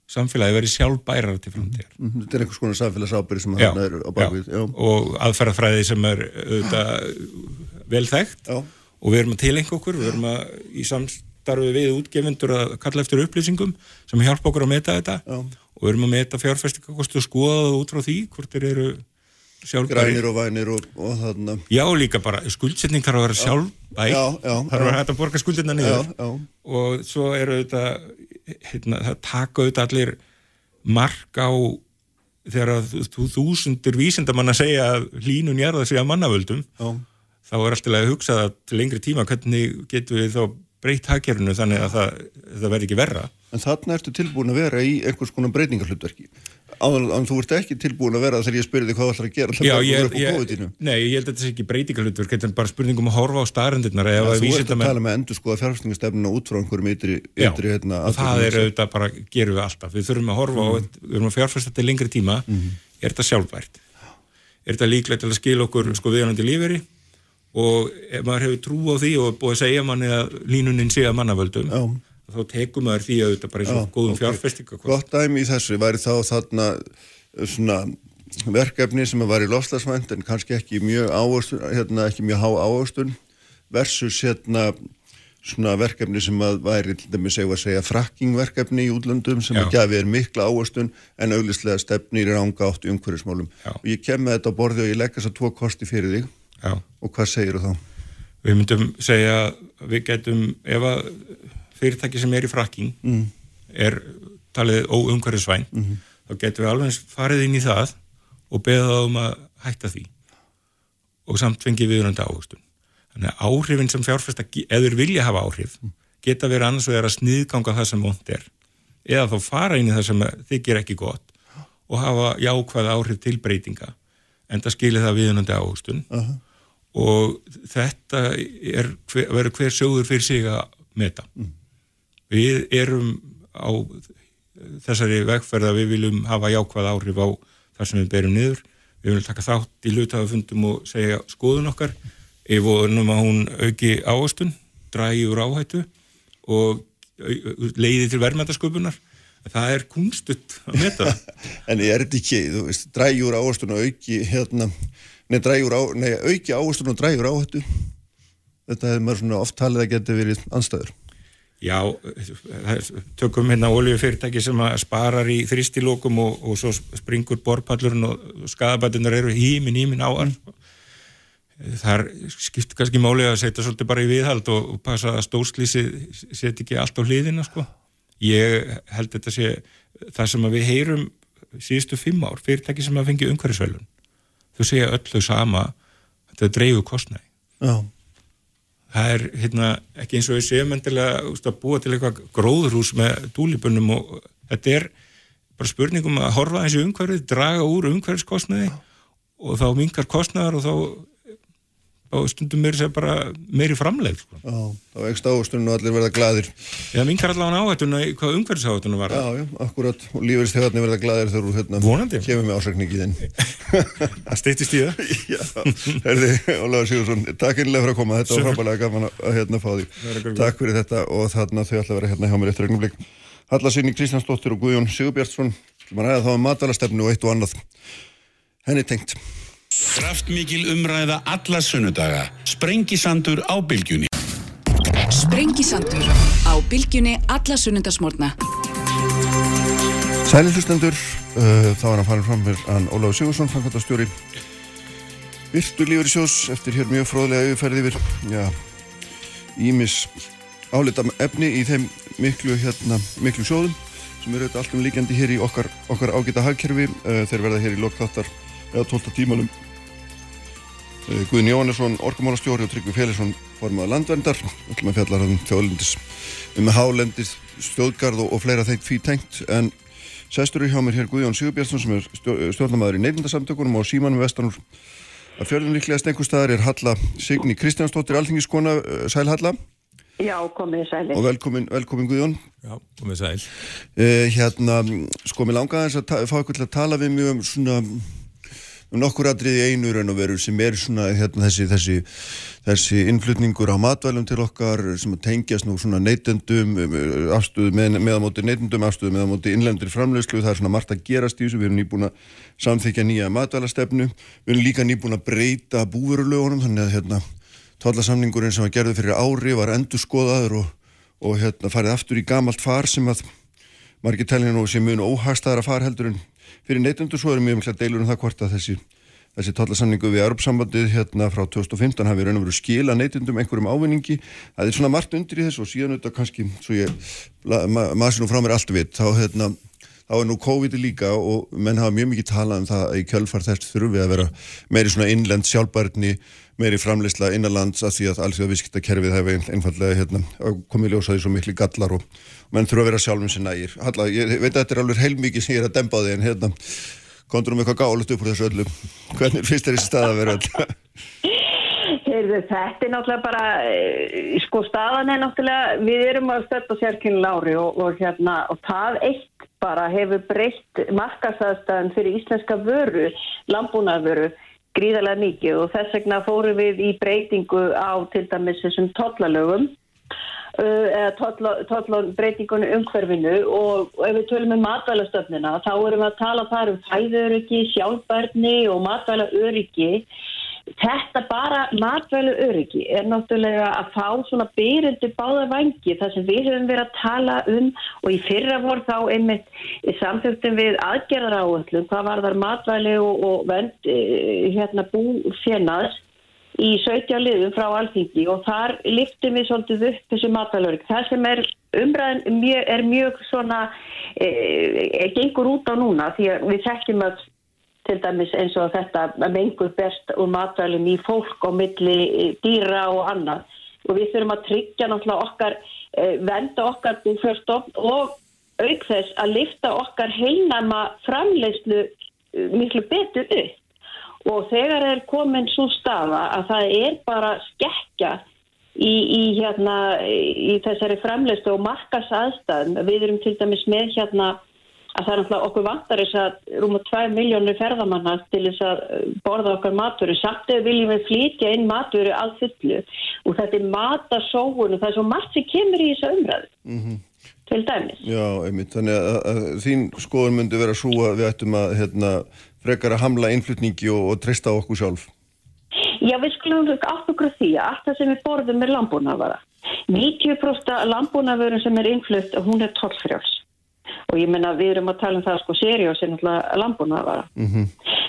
samfélagi verið sjálfbærar til framtíðar. Mm -hmm. Þetta er einhvers konar samfélagsábyrði sem það er á bakvið. Já. Og aðferðafræði sem er auðvitað vel þekkt já. og við erum að tilengja okkur, við erum að í samstarfi við útgefundur að kalla eftir upplýsingum sem hjálpa okkur að meta þetta já. og við erum að meta fjárfæstingakostu og skoða það út frá því hvort þeir eru. Grænir og vænir og, og þarna. Já, líka bara skuldsetning þarf að vera sjálfbæri, þarf að hægt að borga skuldina niður. Og svo eru þetta heitna, það taka auðvitað allir mark á þegar þú þúsundir vísindamann að segja að hlínun jarða sig að mannavöldum Já. þá er alltaf að hugsa það til lengri tíma hvernig getur við þá breytt hagkerfinu þannig að það, það verði ekki verra En þarna ertu tilbúin að vera í einhvers konar breytingarhlutverki. En þú ert ekki tilbúin að vera þegar ég spyrir þig hvað þú ætlar að gera Já, ég, ég, Nei, ég held að þetta sé ekki breytingarhlutverk þetta er bara spurningum að horfa á staðarindirnar ja, Þú ert að tala með endur sko að fjárfæstingastefnuna út frá einhverjum ytri, ytri hérna, og það er auðvitað bara, gerum við alltaf. Við þurfum að horfa mm. á, við þurfum að fjárfæsta til lengri tíma, mm. er þetta sjálfvært er þetta líklegt til að skilja okkur sko viðanandi líferi og maður hefur trú á því og búið að segja manni að línunin sé að mannavöldum Já þá tekum maður því að þetta bara er svo góðum okay. fjárfestinga. Gott dæmi í þessu væri þá þarna svona verkefni sem var í lofslagsvænt en kannski ekki mjög áhustun, hérna ekki mjög há áhustun versus hérna svona verkefni sem að væri til dæmis segja að segja frakkingverkefni í útlöndum sem Já. að gefi er mikla áhustun en auglistlega stefnir í ránga áttu umhverjusmálum og ég kem með þetta á borði og ég legg þess að tvo kosti fyrir þig Já. og hvað segir þú þá? Við myndum segja við getum ef að fyrirtæki sem er í frakking mm. er talið óumhverjusvæn mm -hmm. þá getur við alveg farið inn í það og beða um að hætta því og samt fengið viðrönda áhugstun þannig að áhrifin sem fjárfesta eður vilja hafa áhrif mm. geta verið annars vegar að sniðganga það sem vond er eða þá fara inn í það sem þykir ekki gott og hafa jákvæða áhrif til breytinga en það skilir það viðrönda áhugstun uh -huh. og þetta er, verður hver sjóður fyrir sig að meta mm. Við erum á þessari vegferð að við viljum hafa jákvæð áhrif á það sem við berum niður. Við viljum taka þátt í hlutafundum og segja skoðun okkar ef og ennum að hún auki áhastun, drægi úr áhættu og leiði til verðmætasköpunar. Það er kunstutt að meta. en er þetta ekki, þú veist, drægi úr áhastun og auki hérna, nei, á, nei auki áhastun og drægi úr áhættu. Þetta hefur maður svona oft talið að geta verið anstæður. Já, tökum hérna oljufyrirtæki sem sparar í þrýstilókum og, og svo springur borpallurinn og skadabætunar eru hímin, hímin áar. Það skiptir kannski máli að setja svolítið bara í viðhald og, og passa að stóðslýsi setja ekki allt á hliðina, sko. Ég held þetta sé það sem við heyrum síðustu fimm ár, fyrirtæki sem að fengi umhverfisvelun. Þú segja öllu sama, þetta dreifu kostnægi. Já það er hérna, ekki eins og við séum endilega að búa til eitthvað gróðurhús með dúlibunum og þetta er bara spurningum að horfa þessi umhverfið, draga úr umhverfiskostnaði og þá mingar kostnaðar og þá og stundum meiri meiri framleik sko. Já, þá ekst ástundum og allir verða gladir Já, mingar allavega áhættuna hvað umhverfisáhættuna var? Já, já, akkurat, og lífeyristegarnir verða gladir þegar þú hérna Vonandi. kemur með ásækningi þinn Það steytist í það. Já, herði, Ólaður Sigursson Takk einlega fyrir að koma, þetta var frábælega gaman að hérna fá því Takk fyrir þetta og þarna þau ætla að vera hérna hjá mér eftir regnumleik Hallasynning Kristjánsdóttir og Guðjón Sigurbjartsson Kraftmikil umræða alla sunnudaga. Sprengisandur á bylgjunni. Sprengisandur á bylgjunni alla sunnundasmórna. Sæli hlustendur, uh, þá er hann farin fram með hann Óláfi Sigursson, fangandastjóri Virtu lífur í sjós eftir hér mjög fróðlega auðferði yfir já, ímis álita efni í þeim miklu, hérna, miklu sjóðum sem eru auðvitað allt um líkjandi hér í okkar, okkar ágita hagkerfi uh, þeir verða hér í lokþáttar eða 12 tímalum Eh, Guðin Jóhannesson, orkumálastjóri og Tryggvi Félagsson formaða landverndar. Við ætlum að fjalla um þjóðlendis um hálendis, stjóðgarð og, og fleira þeim því tengt. En sestur í hjá mér hér Guðjón Sigurbjörnsson sem er stjórnamaður í neylindasamtökunum og símanum vestanúr að fjörðum líklega stengustæðar er Halla Signi Kristjánsdóttir Alþingiskona, Sæl Halla. Já, komið sæli og velkomin, velkomin Guðjón. Já, komið sæl. Uh, Hérna, sko, mér langaði að fá ykkur til að tala við mjög um svona nokkur aðriði einu raun og veru sem er svona hérna, þessi, þessi, þessi innflutningur á matvælum til okkar sem tengjast nú svona neytendum um, afstöðu með, meðamóti neytendum afstöðu meðamóti innlendur framlegslu það er svona margt að gerast í þessu, við erum nýbúin að samþykja nýja matvælastefnu. Við erum líka nýbúin að breyta búverulögunum þannig að hérna tóllasamningurinn sem var gerðið fyrir ári var endur skoðaður og, og hérna farið aftur í gamalt far sem að margir telja nú sem mjög óhagstaðar að far heldur en fyrir neytundu svo erum mjög mikla deilur um það hvort að þessi, þessi tollasamningu við Europasambandið hérna frá 2015 hafi raun og veru skila neytundum einhverjum ávinningi. Það er svona margt undir í þessu og síðan auðvitað kannski svo ég ma maður nú frá mér allt vitt þá hérna þá er nú COVID líka og menn hafa mjög mikið talað um það að í kjölfar þess þurfi að vera meiri svona innlend sjálfbærni meiri framleysla innanlands því að því að viðskiptakerfið hefur einfallega hérna, komið ljósaði svo miklu gallar og menn þurfa að vera sjálfum sér nægir. Halla, ég veit að þetta er alveg heilmikið sem ég er að dempa á því en hérna kontur um eitthvað gálut upp úr þessu öllu. Hvernig finnst þér þessi stað að vera öll? Heyrðu, þetta er náttúrulega bara, eh, sko staðan er náttúrulega, við erum að stötta sérkynni lári og, og hérna og það eitt bara hefur breytt markasæðstæðan fyrir íslenska vöru, lambúnaðvöru gríðarlega mikið og þess vegna fórum við í breytingu á til dæmis þessum tollalögum uh, eða tollbreytingunni umhverfinu og ef við tölum um matvælastöfnina þá erum við að tala þar um fæðuröryggi, sjálfbærni og matvælaöryggi Þetta bara matvælu öryggi er náttúrulega að fá svona byrjandi báða vangi þar sem við höfum verið að tala um og í fyrra voru þá einmitt samþjóttum við aðgerðar áöllum hvað var þar matvæli og, og vend eh, hérna bú fjennar í 17 liðum frá alþingi og þar liftum við svolítið upp þessu matvælu örygg. Það sem er umræðin mjög, er mjög svona e, e, gengur út á núna því að við þekkjum að til dæmis eins og þetta mengur best og matvælum í fólk og milli dýra og annað. Og við þurfum að tryggja náttúrulega okkar eh, venda okkar búfjörstofn og auk þess að lifta okkar heilnama framleyslu eh, miklu betur upp. Og þegar er komin svo staða að það er bara skekja í, í, hérna, í þessari framleyslu og markas aðstæðum við erum til dæmis með hérna að það er náttúrulega okkur vantar þess að rúma 2 miljónur ferðamanna til þess að uh, borða okkar maturu samt eða viljum við flytja inn maturu að fullu. Og þetta er matasóun og það er svo margt sem kemur í þessa umræðu. Mm -hmm. til dæmis. Já, einmitt, þannig að, að, þín skoðun myndi vera svo að við ættum að hérna, frekar að hamla innflutningi og, og treysta okkur sjálf? Já, við skulum átt okkur því að allt það sem við borðum er lambúnavara 90% lambúnavörun sem er innflutt, hún er tollfrjáls og ég menna við erum að tala um það sko seriós er náttúrulega lambunavara mm -hmm.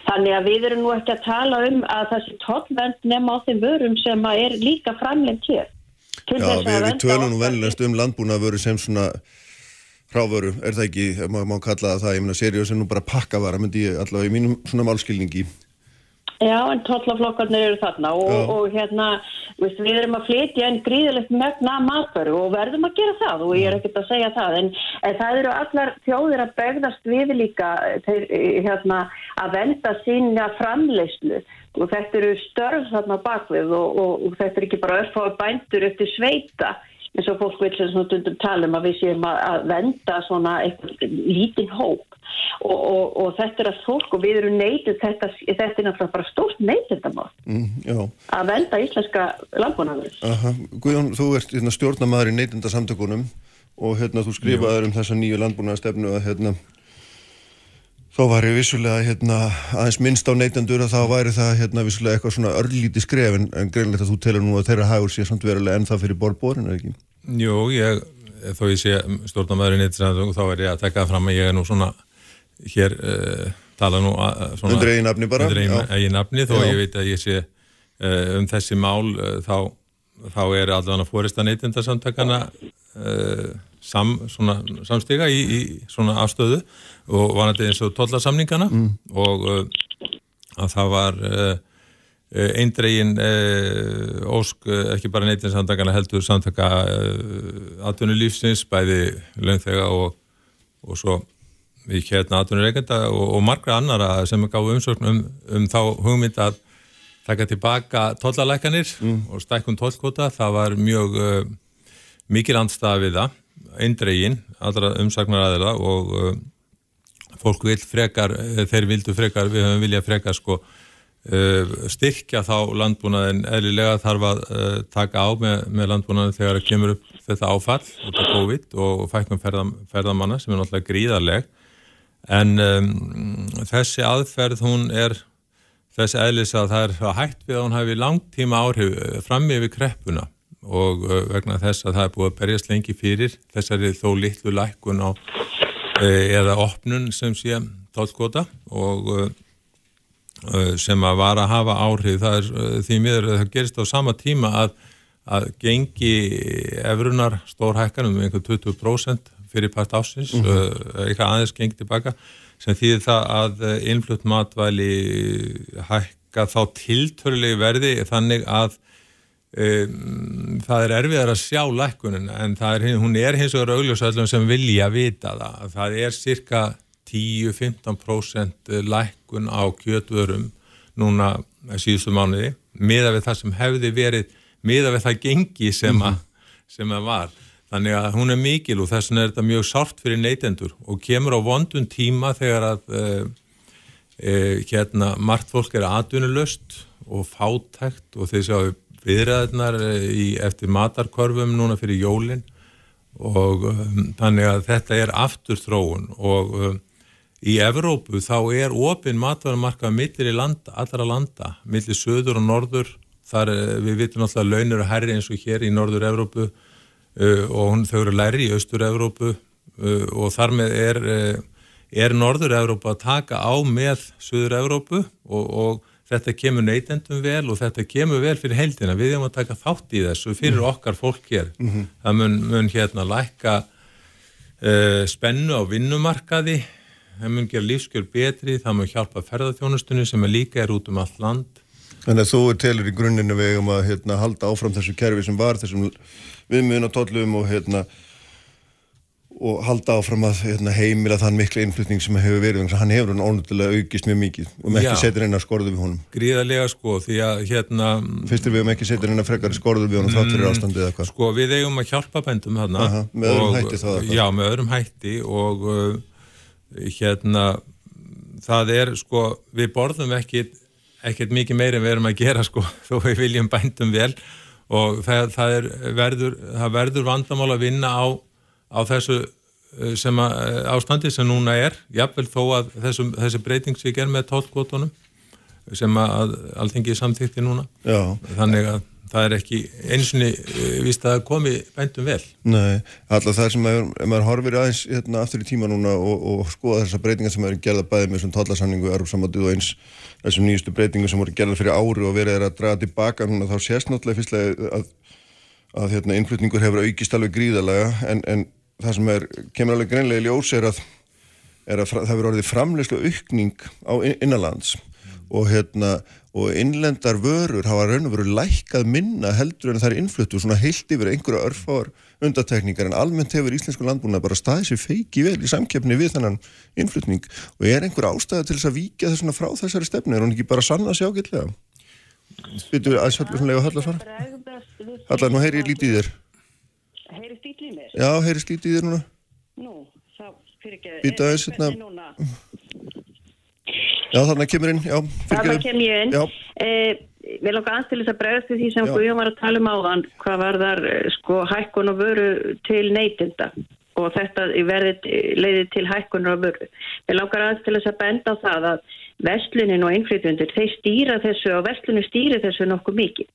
þannig að við erum nú ekki að tala um að þessi tollvend nefn á þeim vörum sem er líka framlengt hér. Já, við, við tölum nú velnast um landbúnavöru sem svona frávöru, er það ekki, má, má kalla það ég menna seriós er nú bara pakkavara myndi ég allavega í mínum svona málskilningi Já, en tollaflokkarnir eru þarna og, og hérna, veist, við erum að flytja einn gríðilegt megna maðurum og verðum að gera það og ég er ekkert að segja það en, en það eru allar þjóðir að begðast við líka þeir, hérna, að venda sína framleyslu og þetta eru störf þarna bakvið og, og, og þetta er ekki bara örfáð bændur eftir sveita eins og fólk vil sem stundum tala um að við séum að, venda svona eitthvað lítinn hóp. Og, og, og þetta er að fólk og við erum neytið þetta, þetta er náttúrulega bara stórt neytindamál mm, að venda íslenska landbúnaður Guðjón, þú ert hérna, stjórnamaður í neytindasamtökunum og hérna þú skrifaður um þessa nýju landbúnaðarstefnu að hérna Þá væri vissulega hérna, aðeins minnst á neytandur að þá væri það hérna, vissulega eitthvað svona örlíti skref en, en greinlegt að þú telur nú að þeirra hagur sé samt verulega en það fyrir borðbórin, er ekki? Jú, ég, þó ég sé stjórnamaðurinn eitthvað þá er ég að tekka fram að ég er nú svona hér uh, tala nú uh, svona, undir eigin nafni bara undir eigin, nafni þó Já. ég veit að ég sé uh, um þessi mál þá, þá er allavega fórist að neytindarsamtakana sam, samstiga í, í svona afstöðu og vanandi eins og tollasamningana mm. og að það var eindregin ósk ekki bara neytindarsamtakana heldur samtaka atvinnulífsins bæði löngþega og, og svo við aðtunur reykjanda og, og margra annara sem er gáð umsökn um, um þá hugmynd að taka tilbaka tollalækanir mm. og stækkun tollkvota, það var mjög uh, mikil andstað við það, eindregin, allra umsagnar aðeila og uh, fólk vil frekar, þeir vildu frekar, við höfum viljað frekar sko styrkja þá landbúnaðin eðlilega þarf að uh, taka á með, með landbúnaðin þegar það kemur upp þetta áfall út af COVID og fækkum ferðam, ferðamanna sem er náttúrulega gríðarleg. En um, þessi aðferð hún er þessi eðlis að það er hægt við að hún hafi langtíma áhrif eh, fram yfir kreppuna og uh, vegna þess að það er búið að berjast lengi fyrir þessari þó litlu lækkun á uh, eða opnun sem sé tólkota og uh, sem að var að hafa áhrif það er því miður að það gerist á sama tíma að, að gengi efrunar stórhækkanum um einhver 20% fyrir part ásins, mm -hmm. eitthvað aðeins gengi tilbaka sem þýðir það að innflutt matvæli hækka þá tiltörlegi verði þannig að um, það er erfiðar að sjá lækkunin en er, hún er hins vegar augljósallum sem vilja vita það. Það er cirka 10-15% lækkun á kjöturum núna síðustu mánuði miða við það sem hefði verið miða við það gengi sem, a, sem að var. Þannig að hún er mikil og þess vegna er þetta mjög sárt fyrir neytendur og kemur á vondun tíma þegar að e, e, hérna margt fólk er atvinnulöst og fátækt og þeir sjáu viðræðnar í, eftir matarkorfum núna fyrir jólinn og um, þannig að þetta er aftur þróun og um, í Evrópu þá er ofinn matværumarkað millir í landa, allra landa, millir söður og norður, þar við vitum alltaf að launir og herri eins og hér í norður Evrópu uh, og hún, þau eru læri í Östur-Európu uh, og þar með er, uh, er Norður-Európa að taka á með Suður-Európu og, og þetta kemur neytendum vel og þetta kemur vel fyrir heildina. Við erum að taka þátt í þessu fyrir mm. okkar fólk hér. Mm -hmm. Það mun, mun hérna lækka spennu á vinnumarkaði, það mun gera lífskjör betri, það mun hjálpa ferðarþjónustunni sem er líka er út um allt land. Þannig að þú er telur í grunninu við um að hérna, halda áfram þessu kerfi sem var þessum viðmjöðunatollum og hérna og halda áfram að hérna, heimila þann miklu innflutning sem hefur verið hann hefur hann ónúttilega aukist mjög mikið og með ekki setur einn að skorðu við honum. Gríðarlega sko því að hérna Fyrstir við um ekki setur einn að frekar skorðu við honum mm, þátt fyrir ástandið eða hvað? Sko við eigum að hjálpa bændum þarna Aha, með öðrum og, hætti það Já með öðrum hætti og uh, hérna það er sko við borðum ekkit ekkert mikið meira en við erum að gera sko þó við viljum bændum vel. Og það, það, er, verður, það verður vandamál að vinna á, á þessu eh, sem að, eh, ástandi sem núna er, jafnvel þó að þessum, þessi breyting sem ég ger með tólkvotunum sem að alltingi samþýtti núna. Já. þannig að það er ekki eins og eh, vist að komi bændum vel. Nei, alltaf það sem maður, maður horfir aðeins hérna, aftur í tíma núna og, og skoða þessar breytingar sem eru gerða bæði með svona tallasamningu og erfsamötu og eins þessum nýjustu breytingu sem voru gerða fyrir ári og verið er að draga tilbaka núna þá sést náttúrulega fyrstlega að, að hérna, innflutningur hefur aukist alveg gríðalega en, en það sem er, kemur alveg greinlega í ljós er að, er að það verður orðið framlegslu aukning á innanlands og hérna og innlendar vörur hafa raun og veru lækkað minna heldur en það er innfluttu svona heilt yfir einhverja örfáar undatekningar en almennt hefur íslensku landbúna bara staðið sér feiki vel í samkeppni við þannan innflutning. Og er einhver ástæða til þess að víkja þessuna frá þessari stefni er hún ekki bara sanna sig ágætlega? Býtu aðeins höllu svona lega höllu að svara Hallar, nú heyri ég lítið í þér. Heyri stýtt í mér? Já, heyri stýtt í þér núna. Nú, þá fyrir ekki Býtu aðeins hérna Já, þannig kemur inn, já. Þannig kem ég inn. Eh, við langar aðstæðis að bregðast því sem Guðjón var að tala um áðan, hvað var þar eh, sko hækkun og vöru til neytinda og þetta leiði til hækkunar og vöru. Við langar aðstæðis að benda á það að vestlunin og innflytjundur, þeir stýra þessu og vestlunum stýri þessu nokkuð mikið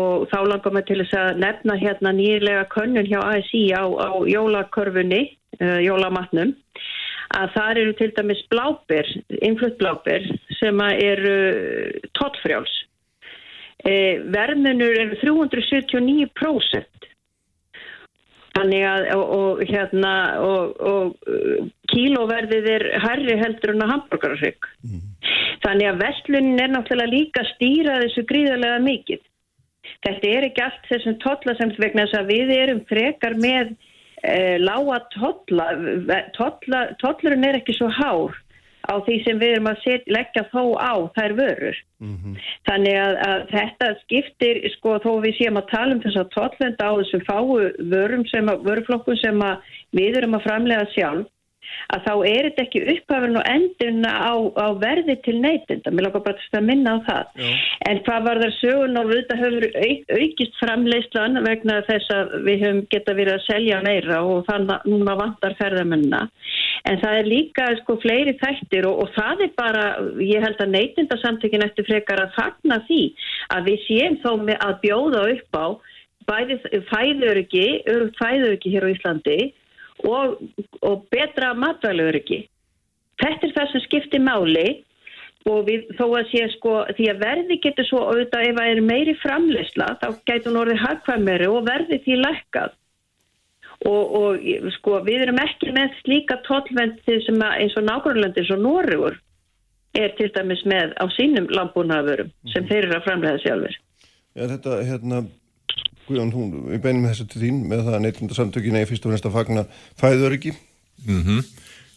og þá langar maður til þess að nefna hérna nýlega könnun hjá ASI á, á jólakörfunni, uh, jólamatnum að það eru til dæmis bláber, innflutt bláber sem eru tóttfrjáls. E, verðmunur eru 379% þannig að og, og, hérna, og, og kílóverðið er herri heldur en að hambúrgararrygg. Mm. Þannig að vestlunin er náttúrulega líka stýrað þessu gríðarlega mikið. Þetta er ekki allt þessum tollasemt vegna þess að við erum frekar með eh, lága totla, totla tollurinn er ekki svo hár á því sem við erum að set, leggja þó á þær vörur. Þannig að, að þetta skiptir, sko, þó við séum að tala um þess að tollenda á þessum fáu vörum sem að, vöruflokkun sem að við erum að framlega sjálf, að þá er þetta ekki upphafinn og endurna á, á verði til neytinda. Mér langar bara að minna á það. Já. En hvað var það sögun og þetta hefur auk, aukist framleyslan vegna þess að við höfum geta verið að selja meira og þannig að núna vantar ferðamennina. En það er líka sko fleiri þættir og, og það er bara, ég held að neytindasamtökin eftir frekar að fagna því að við séum þó með að bjóða upp á bæði fæðuröki, örugt fæðuröki hér á Íslandi og, og betra matvæluður ekki. Þetta er það sem skiptir máli og við, þó að sé sko því að verði getur svo auðvitað ef það er meiri framleysla þá getur hún orðið hagkvæmeri og verði því lækkað og, og sko við erum ekki með slíka tollvendi sem að, eins og nákvæmlega eins og Nóriður er til dæmis með á sínum landbúnaðurum sem þeir eru að framlega sjálfur. Já þetta hérna Guðjón, hún, við beinum þessu til þín með það að neittundarsamtökin er fyrst og fremst að fagna fæðuröryggi. Mm -hmm.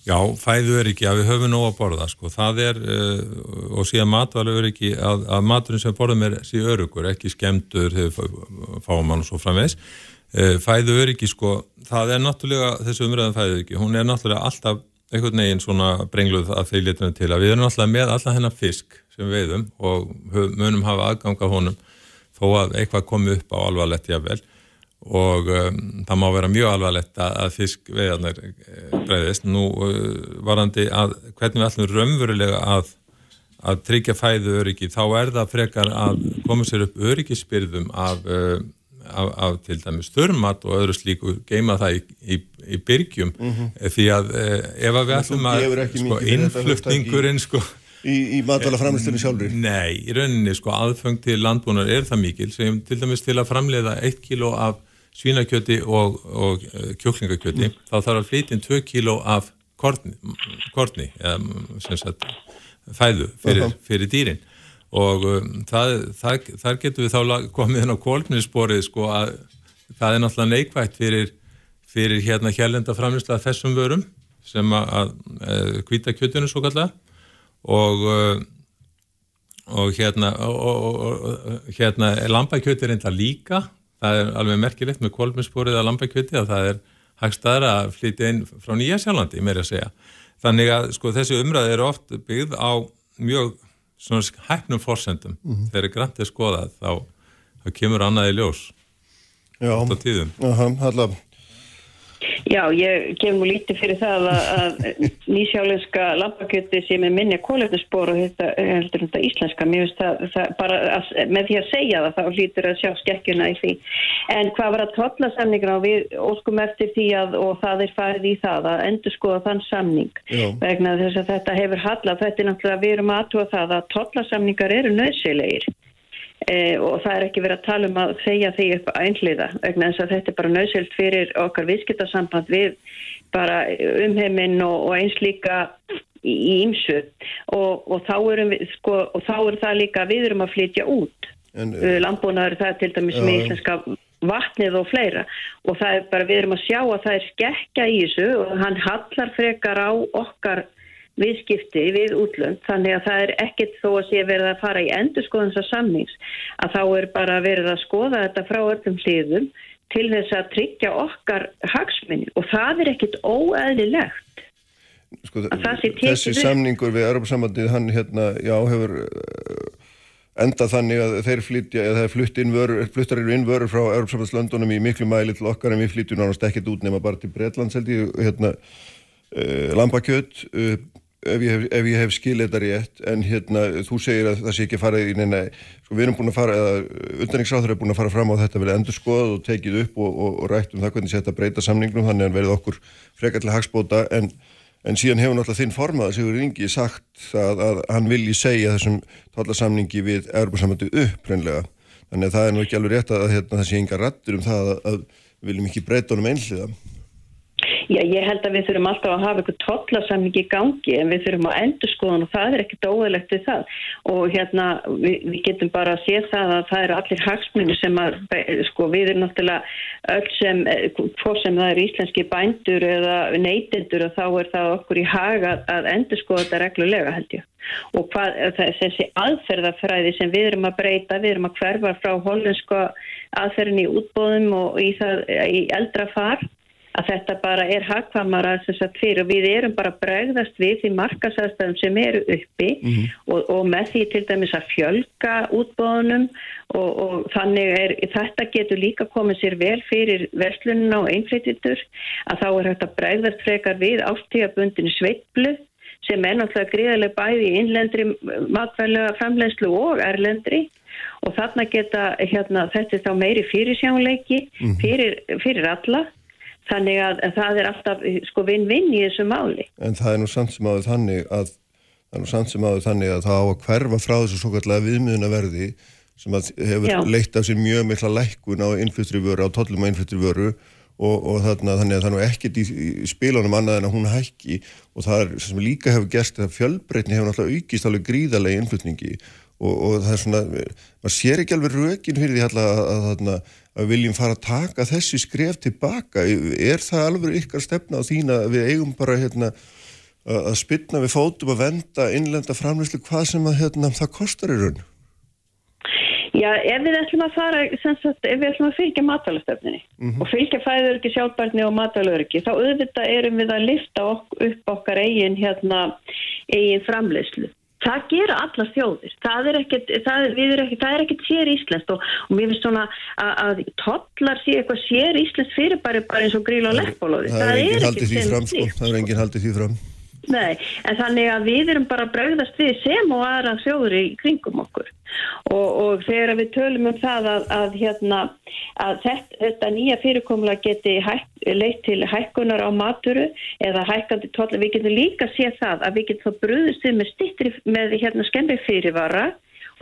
Já, fæðuröryggi, að við höfum nóg að borða, sko, það er, uh, og síðan matvaluröryggi, að, að maturinn sem borðum er síðan örugur, ekki skemdur, fáum mann og svo framvegs. Uh, fæðuröryggi, sko, það er náttúrulega, þessu umræðan fæðuröryggi, hún er náttúrulega alltaf einhvern veginn svona brengluð að þeir liturna til að við erum náttúrulega með alla hennar fisk sem veiðum og munum hafa aðgang á honum þó að eitthvað komi upp á alvarlegt jável og um, það má vera mjög alvarlegt að, að fiskveðarnar e, breyðist. Nú uh, varandi að hvernig við ætlum raunverulega að, að tryggja fæðu öryggi, þá er það frekar að koma sér upp öryggisbyrðum af, uh, af, af til dæmis þurrmat og öðru slíku geima það í, í, í byrgjum mm -hmm. því að ef að við ætlum að sko, innflutningurinn sko í, í matala framleystunni sjálfur? Nei, í rauninni sko aðfeng til landbúnar er það mikil sem til dæmis til að framleiða 1 kíló af svínakjöti og, og uh, kjóklingakjöti mm. þá þarf að flytja 2 kíló af korni, korni eða sagt, fæðu fyrir, fyrir dýrin og um, það, það, þar getur við þá komið inn á kólminsporið sko að það er náttúrulega neikvægt fyrir, fyrir hérna hérlenda framleysla þessum vörum sem að hvita kjötunum svo kallega og uh, og hérna og, og, hérna lambakjöti er enda líka. Það er alveg merkilegt með kolminsporið að lambakjöti að það er hagstaðar að flytja inn frá Nýja Sjálflandi meira að segja. Þannig að sko þessi umræði eru oft byggð á mjög svona hæfnum fórsendum mm -hmm. þegar grænt er skoðað þá, þá kemur annaði ljós. Já, allavega Já, ég gef nú lítið fyrir það að, að nýsjálenska lampakjöti sem er minni kólefnisspor og þetta heldur þetta íslenska, mér finnst það, það bara að, með því að segja það þá hlýtur að sjá skekkjuna í því. En hvað var að totla samningra og við óskum eftir því að og það er farið í það að endur skoða þann samning Já. vegna þess að þetta hefur hallað, þetta er náttúrulega við erum aðtúa það að totla samningar eru nöðsilegir. E, og það er ekki verið að tala um að segja því upp einhliða vegna þess að þetta er bara nöðsilt fyrir okkar viðskiptarsamband við bara umheiminn og, og eins líka í ímsu og, og, sko, og þá er það líka við erum að flytja út. Uh, landbúnaður það er til dæmis uh, með íslenska vatnið og fleira. Og það er bara við erum að sjá að það er skekka í þessu og hann hallar frekar á okkar viðskipti við útlönd þannig að það er ekkert þó að sé verið að fara í endurskoðans að samnings að þá er bara verið að skoða þetta frá öllum hliðum til þess að tryggja okkar hagsminni og það er ekkert óæðilegt sko, Þessi samningur við Europasambandið hann hérna, já, hefur uh, enda þannig að þeir flytja eða þeir fluttar eru inn vörur frá Europasambandslandunum í miklu mæli til okkar en við flytjum náttúrulega ekkert út nema bara til Breitlands held ég hérna uh, lambakjöt uh, ef ég hef, ef ég hef skil þetta rétt en hérna þú segir að það sé ekki fara í neina, sko við erum búin að fara eða undanriksráður er búin að fara fram á þetta vel endur skoðað og tekið upp og, og, og rætt um það hvernig þetta breyta samningnum þannig að verið okkur frekarlega hagspóta en, en síðan hefur náttúrulega þinn formað Sigur Ingi sagt að, að hann vilji segja þessum tallasamningi við Európa-samöndu upp reynlega þannig að það er nú ekki alveg rétt að, að hérna, það sé enga rættur um það að, að viljum ekki breyta honum einhliða Já, ég held að við þurfum alltaf að hafa eitthvað tollasamning í gangi en við þurfum að endur skoðan og það er ekkert óæðilegt við það. Og hérna við, við getum bara að sé það að það eru allir hagsmunni sem að sko við erum náttúrulega öll sem hvort sem það eru íslenski bændur eða neytendur og þá er það okkur í haga að endur skoða þetta reglulega held ég. Og hvað, þessi aðferðafræði sem við erum að breyta, við erum að hverfa frá hollensko aðferðin í útbóðum og í, það, í eldra far að þetta bara er hagkvamara fyrir og við erum bara bregðast við því markasæðstæðum sem eru uppi mm -hmm. og, og með því til dæmis að fjölga útbóðunum og, og þannig er þetta getur líka komið sér vel fyrir verslununa og einflýtitur að þá er þetta bregðast frekar við ástíðabundinu sveitblu sem er náttúrulega gríðarlega bæði í innlendri matvælega framlegslu og erlendri og þarna geta hérna, þetta er þá meiri fyrirsjánleiki mhm. fyrir, fyrir alla þannig að, að það er alltaf sko vinn-vinn í þessu máli. En það er nú samt sem áður þannig að það er nú samt sem áður þannig að það á að hverfa frá þessu svo kallega viðmiðunaverði sem hefur Já. leitt af sér mjög mikla lækkun á innflyttri vöru, á tollum á innflyttri vöru og, og þarna, þannig að það er nú ekkert í, í spílunum annað en að hún hækki og það er sem líka hefur gerst að fjölbreytni hefur náttúrulega aukist alveg gríðarlega innflytningi og, og það er svona, maður sér ekki alveg rökin fyrir því að, að, að, að viljum fara að taka þessi skref tilbaka, er það alveg ykkar stefna á þín að við eigum bara hérna, að spilna við fótum að venda innlenda framlýslu hvað sem að hérna, það kostar í raun? Já, ef við ætlum að fara, sagt, ef við ætlum að fylgja matalastefninni mm -hmm. og fylgja fæðurörki, sjálfbarni og matalörki, þá auðvitað erum við að lifta upp okkar eigin, hérna, eigin framleyslu. Það gera alla þjóðir. Það er ekkert, það, ekki, það er ekkert sér íslenskt og, og mér finnst svona að, að tollar sé eitthvað sér íslenskt fyrir bara, bara eins og gríla og leppbólóði. Það, það er enginn haldið því fram, sko. Það er enginn haldið því fram. Nei, en þannig að við erum bara bregðast við sem og aðra þjóður í kringum okkur. Og, og þegar við tölum um það að, að, hérna, að þetta, þetta nýja fyrirkomla geti hæk, leitt til hækkunar á maturu eða hækkandi tólla, við getum líka séð það að við getum það bröðust við með stittri með hérna, skemmri fyrirvara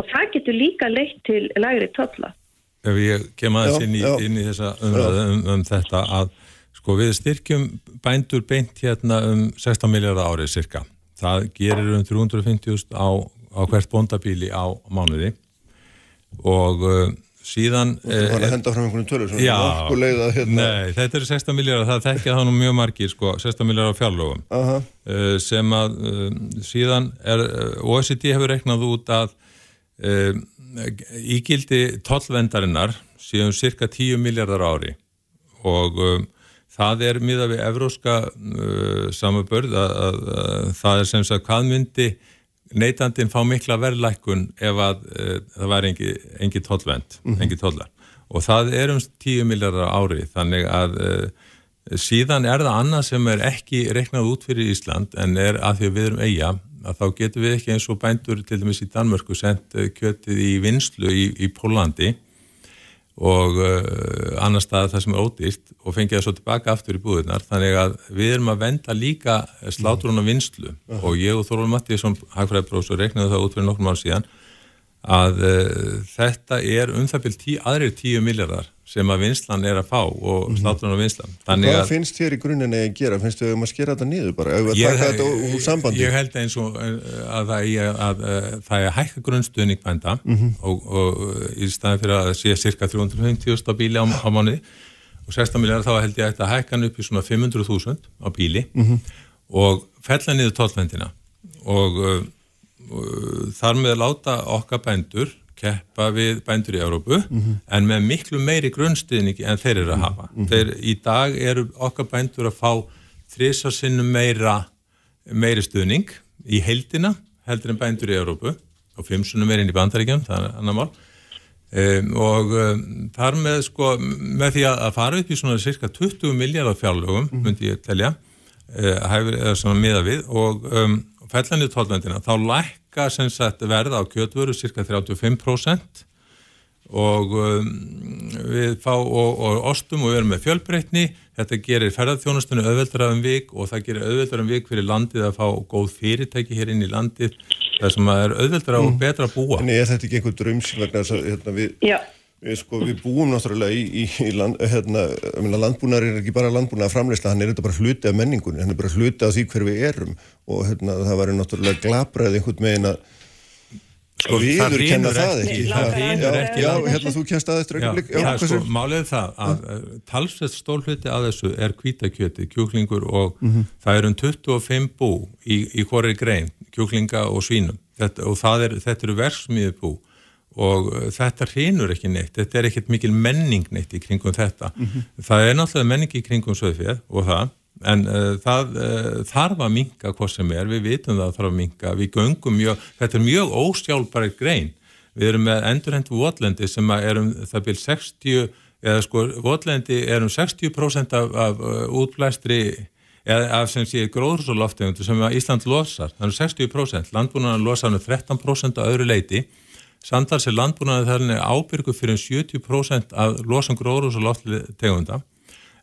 og það getur líka leitt til lægri tólla. Ef ég kem aðeins inn, inn í þessa umræðu um, um þetta að Sko við styrkjum bændur beint hérna um 16 miljardar árið cirka. Það gerir um 350.000 á, á hvert bóndabíli á mánuði og uh, síðan... Þú var að eh, henda fram einhvern tölur sem já, orkuleiða hérna. Nei, þetta eru 16 miljardar, það þekkja þá nú mjög margir sko, 16 miljardar fjárlögum uh -huh. uh, sem að uh, síðan er, uh, OECD hefur reknað út að ígildi tollvendarinnar séum cirka 10 miljardar ári og um, það er miða við evróska uh, samabörð að, að, að það er sem sagt hvað myndi neytandin fá mikla verðlækkun ef að uh, það væri engi, engi tollvend, mm -hmm. engi tollar og það er um 10 miljardar ári þannig að uh, síðan er það annað sem er ekki reiknað út fyrir Ísland en er að því við erum eiga að þá getum við ekki eins og bændur til dæmis í Danmörku sendt uh, kjötið í vinslu í, í Pólandi og uh, annar stað það sem er ódýrt og fengið það svo tilbaka aftur í búðunar þannig að við erum að venda líka slátrun og vinslu uh -huh. og ég og Þorval Mattísson hagfræðbróðs og reknaði það út fyrir nokkrum ár síðan að uh, þetta er um það byrjum aðrir tíu miljardar sem að vinslan er að fá og mhm. slátrun og vinslan Hvað að, finnst þér í grunninn að gera? Finnst þau um að skera þetta niður bara? Ég, ég, ég held eins og uh, að það er að, að, að hækka grunnstuðning bænda mm -hmm. og, og í staðin fyrir að sé cirka 350.000 á bíli á, á mánuði og 16 miljónar þá held ég að þetta hækkan upp í svona 500.000 á bíli mm -hmm. og fella niður uh, og þar með láta okkar bændur keppa við bændur í Európu mm -hmm. en með miklu meiri grunnstuðningi en þeir eru að hafa. Mm -hmm. Þeir í dag eru okkar bændur að fá þrísarsinnum meira meiri stuðning í heldina heldur en bændur í Európu og fimmsunum meirinn í bandaríkjum, það er annar mál um, og um, þar með sko, með því að fara upp í svona cirka 20 miljardar fjárlögum, mm -hmm. myndi ég telja uh, hæfur eða svona miða við og um, fellanir tólvendina, þá læk lækka sem sagt verða á kjötvöru cirka 35% og um, við fá og, og ostum og við erum með fjölbreytni. Þetta gerir ferðarþjónustunni auðveldar um vik og það gerir auðveldar um vik fyrir landið að fá góð fyrirtæki hér inn í landið. Það sem er auðveldar og mm. betra að búa. En er þetta ekki einhver dröms vegna þess að hérna, við, Við, sko, við búum náttúrulega í, í, land, hérna, landbúnar er ekki bara landbúnar að framleysla, hann er þetta bara hluti af menningunni, hann er bara hluti af því hver við erum. Og hérna, það var náttúrulega glabrað einhvern veginn að Sko, viður kenna það ekki, það já, ekki. Já, hérna þú kennst að þetta Já, augnablik. það hversu- sko, málið það að uh, talsveit stólhluti að þessu er kvítakjöti, kjúklingur og Mhm. það er um 25 bú í, í hvori grein, kjúklinga og svínum. Þetta, og það er, þetta eru verksmiði bú og uh, þetta hreinur ekki neitt, þetta er ekkert mikil menning neitt í kringum þetta. Mhm. Það er náttúrulega menning í kringum söðfið og það. En uh, það uh, þarf að minka hvað sem er, við vitum það að þarf að minka, við göngum mjög, þetta er mjög ósjálfbæri grein. Við erum með endurhendu votlendi sem að erum það byrj 60, eða sko votlendi erum 60% af, af uh, útblæstri eða af sem sé gróðursoloftegundu sem Ísland losar, þannig 60%, landbúnaðan losar hann 13% á öðru leiti, samtals er landbúnaðan þannig ábyrgu fyrir um 70% af losan gróðursoloftegunda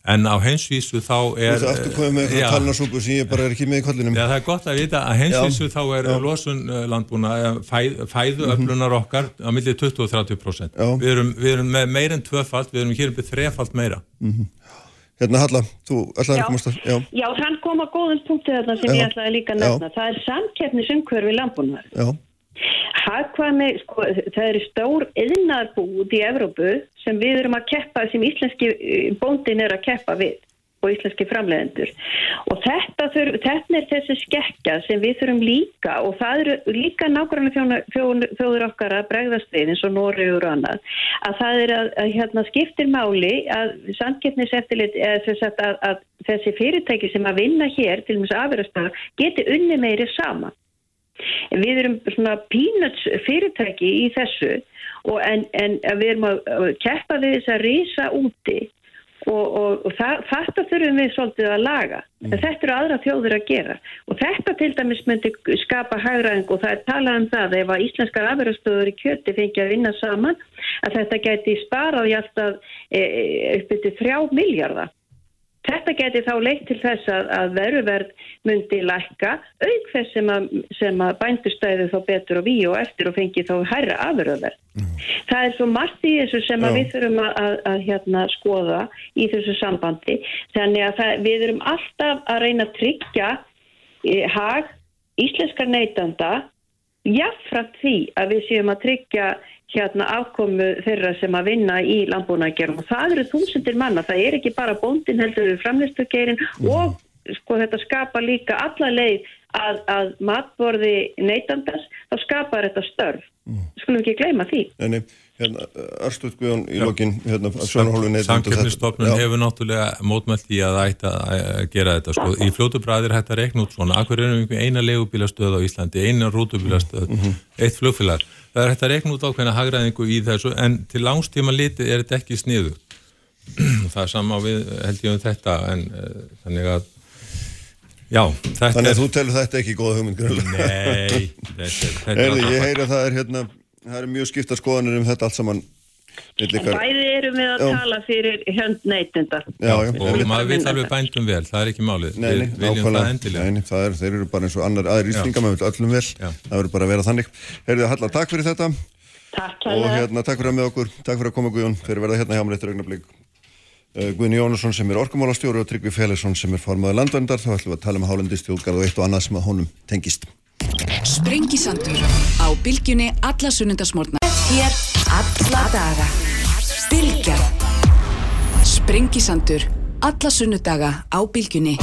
en á hensvísu þá Þú er... ert aftur komið með Já. eitthvað talnarsúpu sem ég bara er ekki með í kollinum. Já, það er gott að vita að hensvísu þá er losun uh, landbúna, eh, fæð, fæðuöflunar okkar á milli 20 og 30%. Já. Við erum, við erum með meir en tvöfalt, við erum hér um þrefalt meira. Hérna Halla, þú ætlaði að komast að, já, Já, hann kom að góðum punktu þarna sem Já. ég ætlaði líka að nefna. Það er samkeppnisumhverfi landbúnaðar. Hagkvæmi, sko, það eru stór yðnarbú út í Evrópu sem við erum að keppa, sem íslenski eh, bóndin er að keppa við og íslenski framleiðendur. Og þetta, þurf, þetta er þessi skekka sem við þurfum líka og það eru líka nákvæmlega þjóður okkar að bregðast við eins og Nóriður og annað, að það er að, að hérna, skiptir máli að sem sagt að, að þessi fyrirtæki sem að vinna hér til og með afverðastar geti unni meiri saman. Við erum svona peanuts fyrirtæki í þessu og en, en við erum að að keppa við þess að rísa úti og, og, og það, þetta þurfum við svolítið að laga. En þetta eru aðra þjóður að gera og þetta til dæmis myndi skapa hægræðing og það er talað um það ef að íslenskar afverðastöður í kjöti fengi að vinna saman að þetta geti sparað í alltaf e, e, uppið til þrjá miljardar. Þetta geti þá leitt til þess að, að veruverð myndi lækka auk þess sem að, að bændustæðu þá betur og við og eftir og fengi þá hærra afuröðverð. Það er svo margt í þessu sem Já. við þurfum að, að, að hérna, skoða í þessu sambandi. Þannig að það, við erum alltaf að reyna að tryggja eh, hag íslenskar neytanda jáfnframt því að við séum að tryggja hérna afkomu þeirra sem að vinna í landbúnaðgerum og það eru þúsundir manna, það er ekki bara bóndin heldur við framlistugeirin og sko þetta skapa líka alla leið að, að matborði neytandas, þá skapar þetta störf. Skulum ekki gleyma því. nei, hérna, Arstútt Guðjón í lokin, hérna, Já. hefur náttúrulega mótmælt í að ætta að gera þetta sko. Í fljótu bræðir hægt að rekna út svona Akkur erum við eina legubílastöð á Íslandi eina rútubílastöð, eitt flugfélag Það er hægt að rekna út ákveðna hagræðingu í þessu en til langstíma litið er þetta ekki sniðu Það er sama við held ég um þetta en uh, þannig að já, Þannig að er þú telur þetta ekki góða hugmynd. Nei, þetta er, þetta er Heyrðu, ég að það er hérna, það er mjög skipta skoðanir um þetta allt saman. Bæði erum við að Já. tala fyrir hönd já, og maður vil alveg bændum vel, það er ekki málið. Nei, nei, við viljum það nákvæmlega, nei, nei, það er, þeir eru bara eins og annar aðri íslinga, maður vil öllum vel, Já. það verður bara að vera þannig. Heyrðu, Halla, takk fyrir þetta. Takk og hérna, takk fyrir að með okkur, takk fyrir að koma Guðjón, þeir verða hérna hjá mér eftir augnablík. Uh, Guðni Jónusson sem er orkumálastjóri og Tryggvi Félagsson sem er formaður landvendar, þá ætlum við að tala um hálendistjóðgarð og eitt og annað sem að honum tengist. Sprengisandur á bylgjunni alla sunnundasmórna. Hér alla daga Bylgja. Sprengisandur alla sunnudaga á bylgjunni.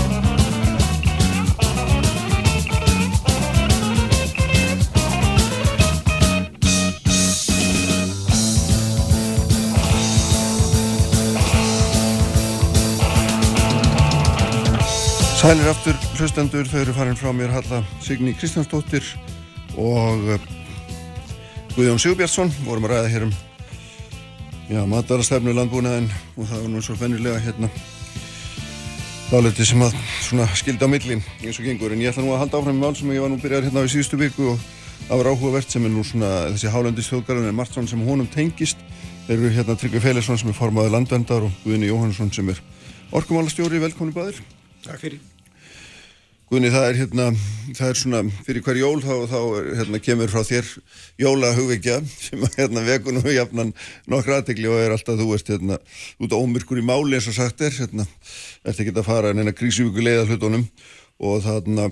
Sælir aftur hlustendur, þau eru farin frá mér Halla Signý Kristjánsdóttir og uh, Guðjón Sigurbjörnsson, vorum að ræða hér um já, matarastefnu landbúnaðin og það var nú svo fennilega hérna dáliti sem að svona skildi á milli eins og gengur. En ég ætla nú að halda áfram með mál sem ég var nú byrjar hérna á í síðustu viku og það var áhugavert sem er nú svona þessi hálendis þjóðgarðin er margt svona sem honum tengist. Þeir eru hérna Tryggvi Félagsson sem er formaður landvendar og Guðni Jóhannesson sem er orkumálastjóri, velkomin Takk fyrir. Guðni, það er hérna, það er svona, fyrir hver jól þá, þá er, hérna, kemur frá þér jóla hugveikja sem að hérna veku nú jafnan nokkra aðtegli og er alltaf, þú veist, hérna, út á ómyrkur í máli eins og sagt er, hérna, ert ekki að fara en eina krísuvíku leiða hlutunum og þarna,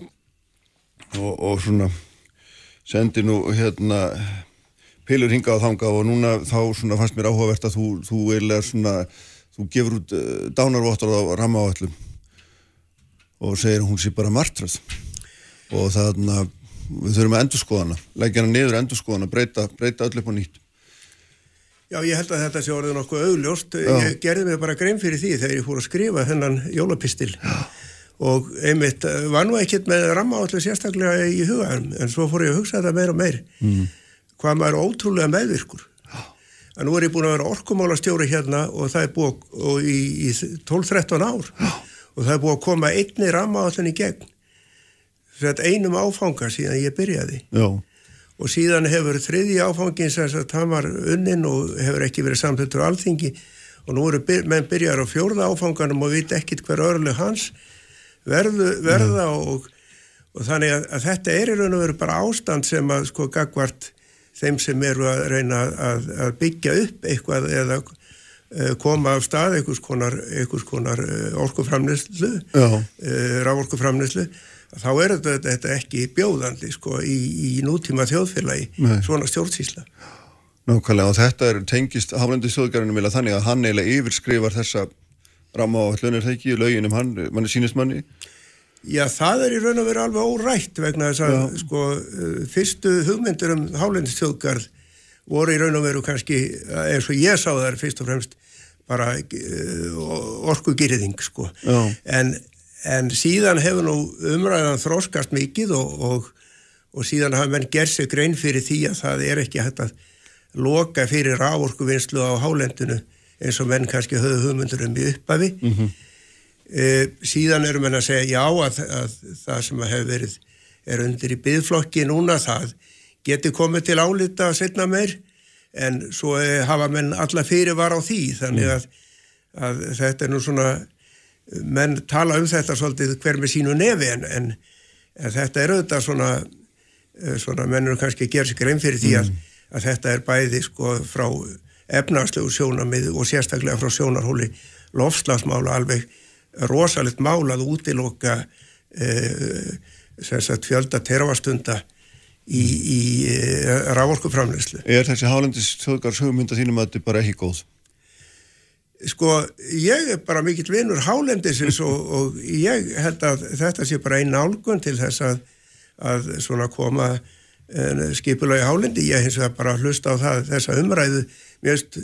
og, og svona, sendi nú, hérna, pilur hinga á þanga og núna þá svona fannst mér áhugavert að þú, þú eiginlega svona, þú gefur út uh, dánarvottar á rammaáallum og segir hún sé bara martröð og þannig að við þurfum að endur skoðana, leggja hana niður endur skoðana, breyta, breyta öll upp á nýtt Já, ég held að þetta sé orðið nokkuð augljóst. Já. Ég gerði mig bara grein fyrir því þegar ég fór að skrifa þennan jólapistil Já. og einmitt eh, var nú ekkert með rammaállu sérstaklega í huga en, svo fór ég að hugsa þetta meir og meir mm. hvað maður ótrúlega meðvirkur. En nú er ég búin að vera orkumálastjóri hérna og það er búið í, í 12-13 ár Já. Og það er búið að koma einni rammaállin í gegn. Þetta einum áfanga síðan ég byrjaði. Já, og síðan hefur þriði áfangin sem hann var unnin og hefur ekki verið samþuttur alþingi. Og nú eru byr, menn byrjar á fjórða áfanganum og veit ekkit hver örlu hans verðu, verða og, og þannig að, að þetta er í raun og veru bara ástand sem að sko gagvart þeim sem eru að reyna að, að byggja upp eitthvað eða koma af stað einhvers konar, konar eh, orkuframneslu Já. rávorkuframneslu þá er þetta, þetta ekki bjóðandi sko, í, í nútíma þjóðfélagi Nei. svona stjórnsýsla nákvæmlega og þetta er tengist haflendi þjóðgarinu vilja þannig að hann eiginlega yfirskrifar þessa rammaáallun er það ekki, lögin um hann, manni sínist manni Já, það er í raun og veru alveg órætt vegna þess að sko, fyrstu hugmyndir um hálendistjóðgarð voru í raun og veru kannski, eins og ég sá þar fyrst og fremst bara uh, orkugýrðing sko. En, en síðan hefur nú umræðan þróskast mikið og, og, og síðan hafa menn gerð sig grein fyrir því að það er ekki hægt að loka fyrir rávorkuvinnslu á hálendinu eins og menn kannski höfðu hugmyndur um í upphafi. E, síðan erum við að segja já að, að það sem hefur verið er undir í byðflokki núna það geti komið til álita að setna meir en svo e, hafa menn alla fyrir var á því þannig að, að þetta er nú svona menn tala um þetta svolítið hver með sínu nefi en, en, en þetta er auðvitað svona, e, svona menn eru kannski að gera sig grein fyrir því að, að þetta er bæði sko frá efnarslegu sjónamið og sérstaklega frá sjónarhóli lofslagsmála alveg rosalegt mál að útiloka eh, sem sagt fjölda tervastunda í, í eh, rávorkuframleyslu. Er þessi hálendis þjóðgars hugmynda þínum að þetta er bara ekki góð? Sko, ég er bara mikill vinnur hálendisins og, og ég held að þetta sé bara einn álgun til þess að, að svona koma skipulagi hálendi. Ég hins vegar bara hlusta á það þessa umræðu. Veist,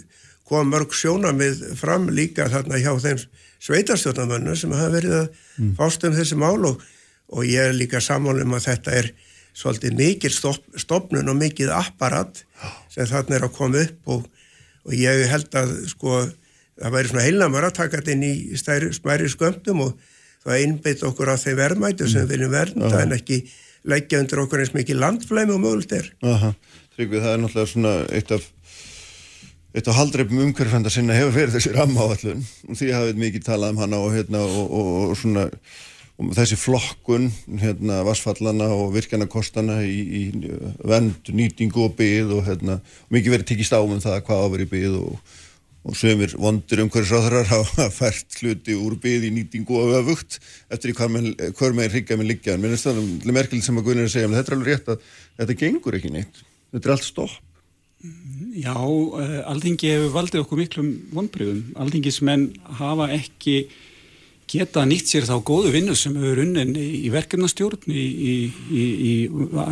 kom mörg sjónamið fram líka þarna hjá þeim sveitarstjórnamönnu sem hafa verið að mm. fást um þessi mál og, og ég er líka sammálum að þetta er svolítið mikil stopp, stopnun og mikið apparat sem þarna er að koma upp og, og ég held að sko það væri svona heilnamar að taka þetta inn í stæri, smæri skömmtum og það einbeitt okkur á þeim verðmætu sem við viljum vernda Aha. en ekki leggja undir okkur eins mikið landflæmi og mögult er. Tryggvið, það er náttúrulega svona eitt af eitt af haldreipum umhverfanda sinna hefur verið þessi rammaáallun og því hafið mikið talað um hana og hérna og, og, og svona og þessi flokkun hérna vassfallana og virkjanakostana í, í vend, nýtingu og byð og hérna mikið verið tikist á um það hvað áveri byð og, og sömur vondir umhverfisráðarar hafa fært hluti úr byð í nýtingu og öfugt eftir hver meginn hryggja með liggja. En mér finnst það merkilegt sem að Guðnir er að segja þetta er alveg rétt að þetta gengur ekki neitt. Þetta er allt stopp. Já, uh, Alþingi hefur valdið okkur miklum vonbröðum. Alþingismenn hafa ekki geta nýtt sér þá góðu vinnu sem hefur unnin í, verkefnastjórn í, í, í, í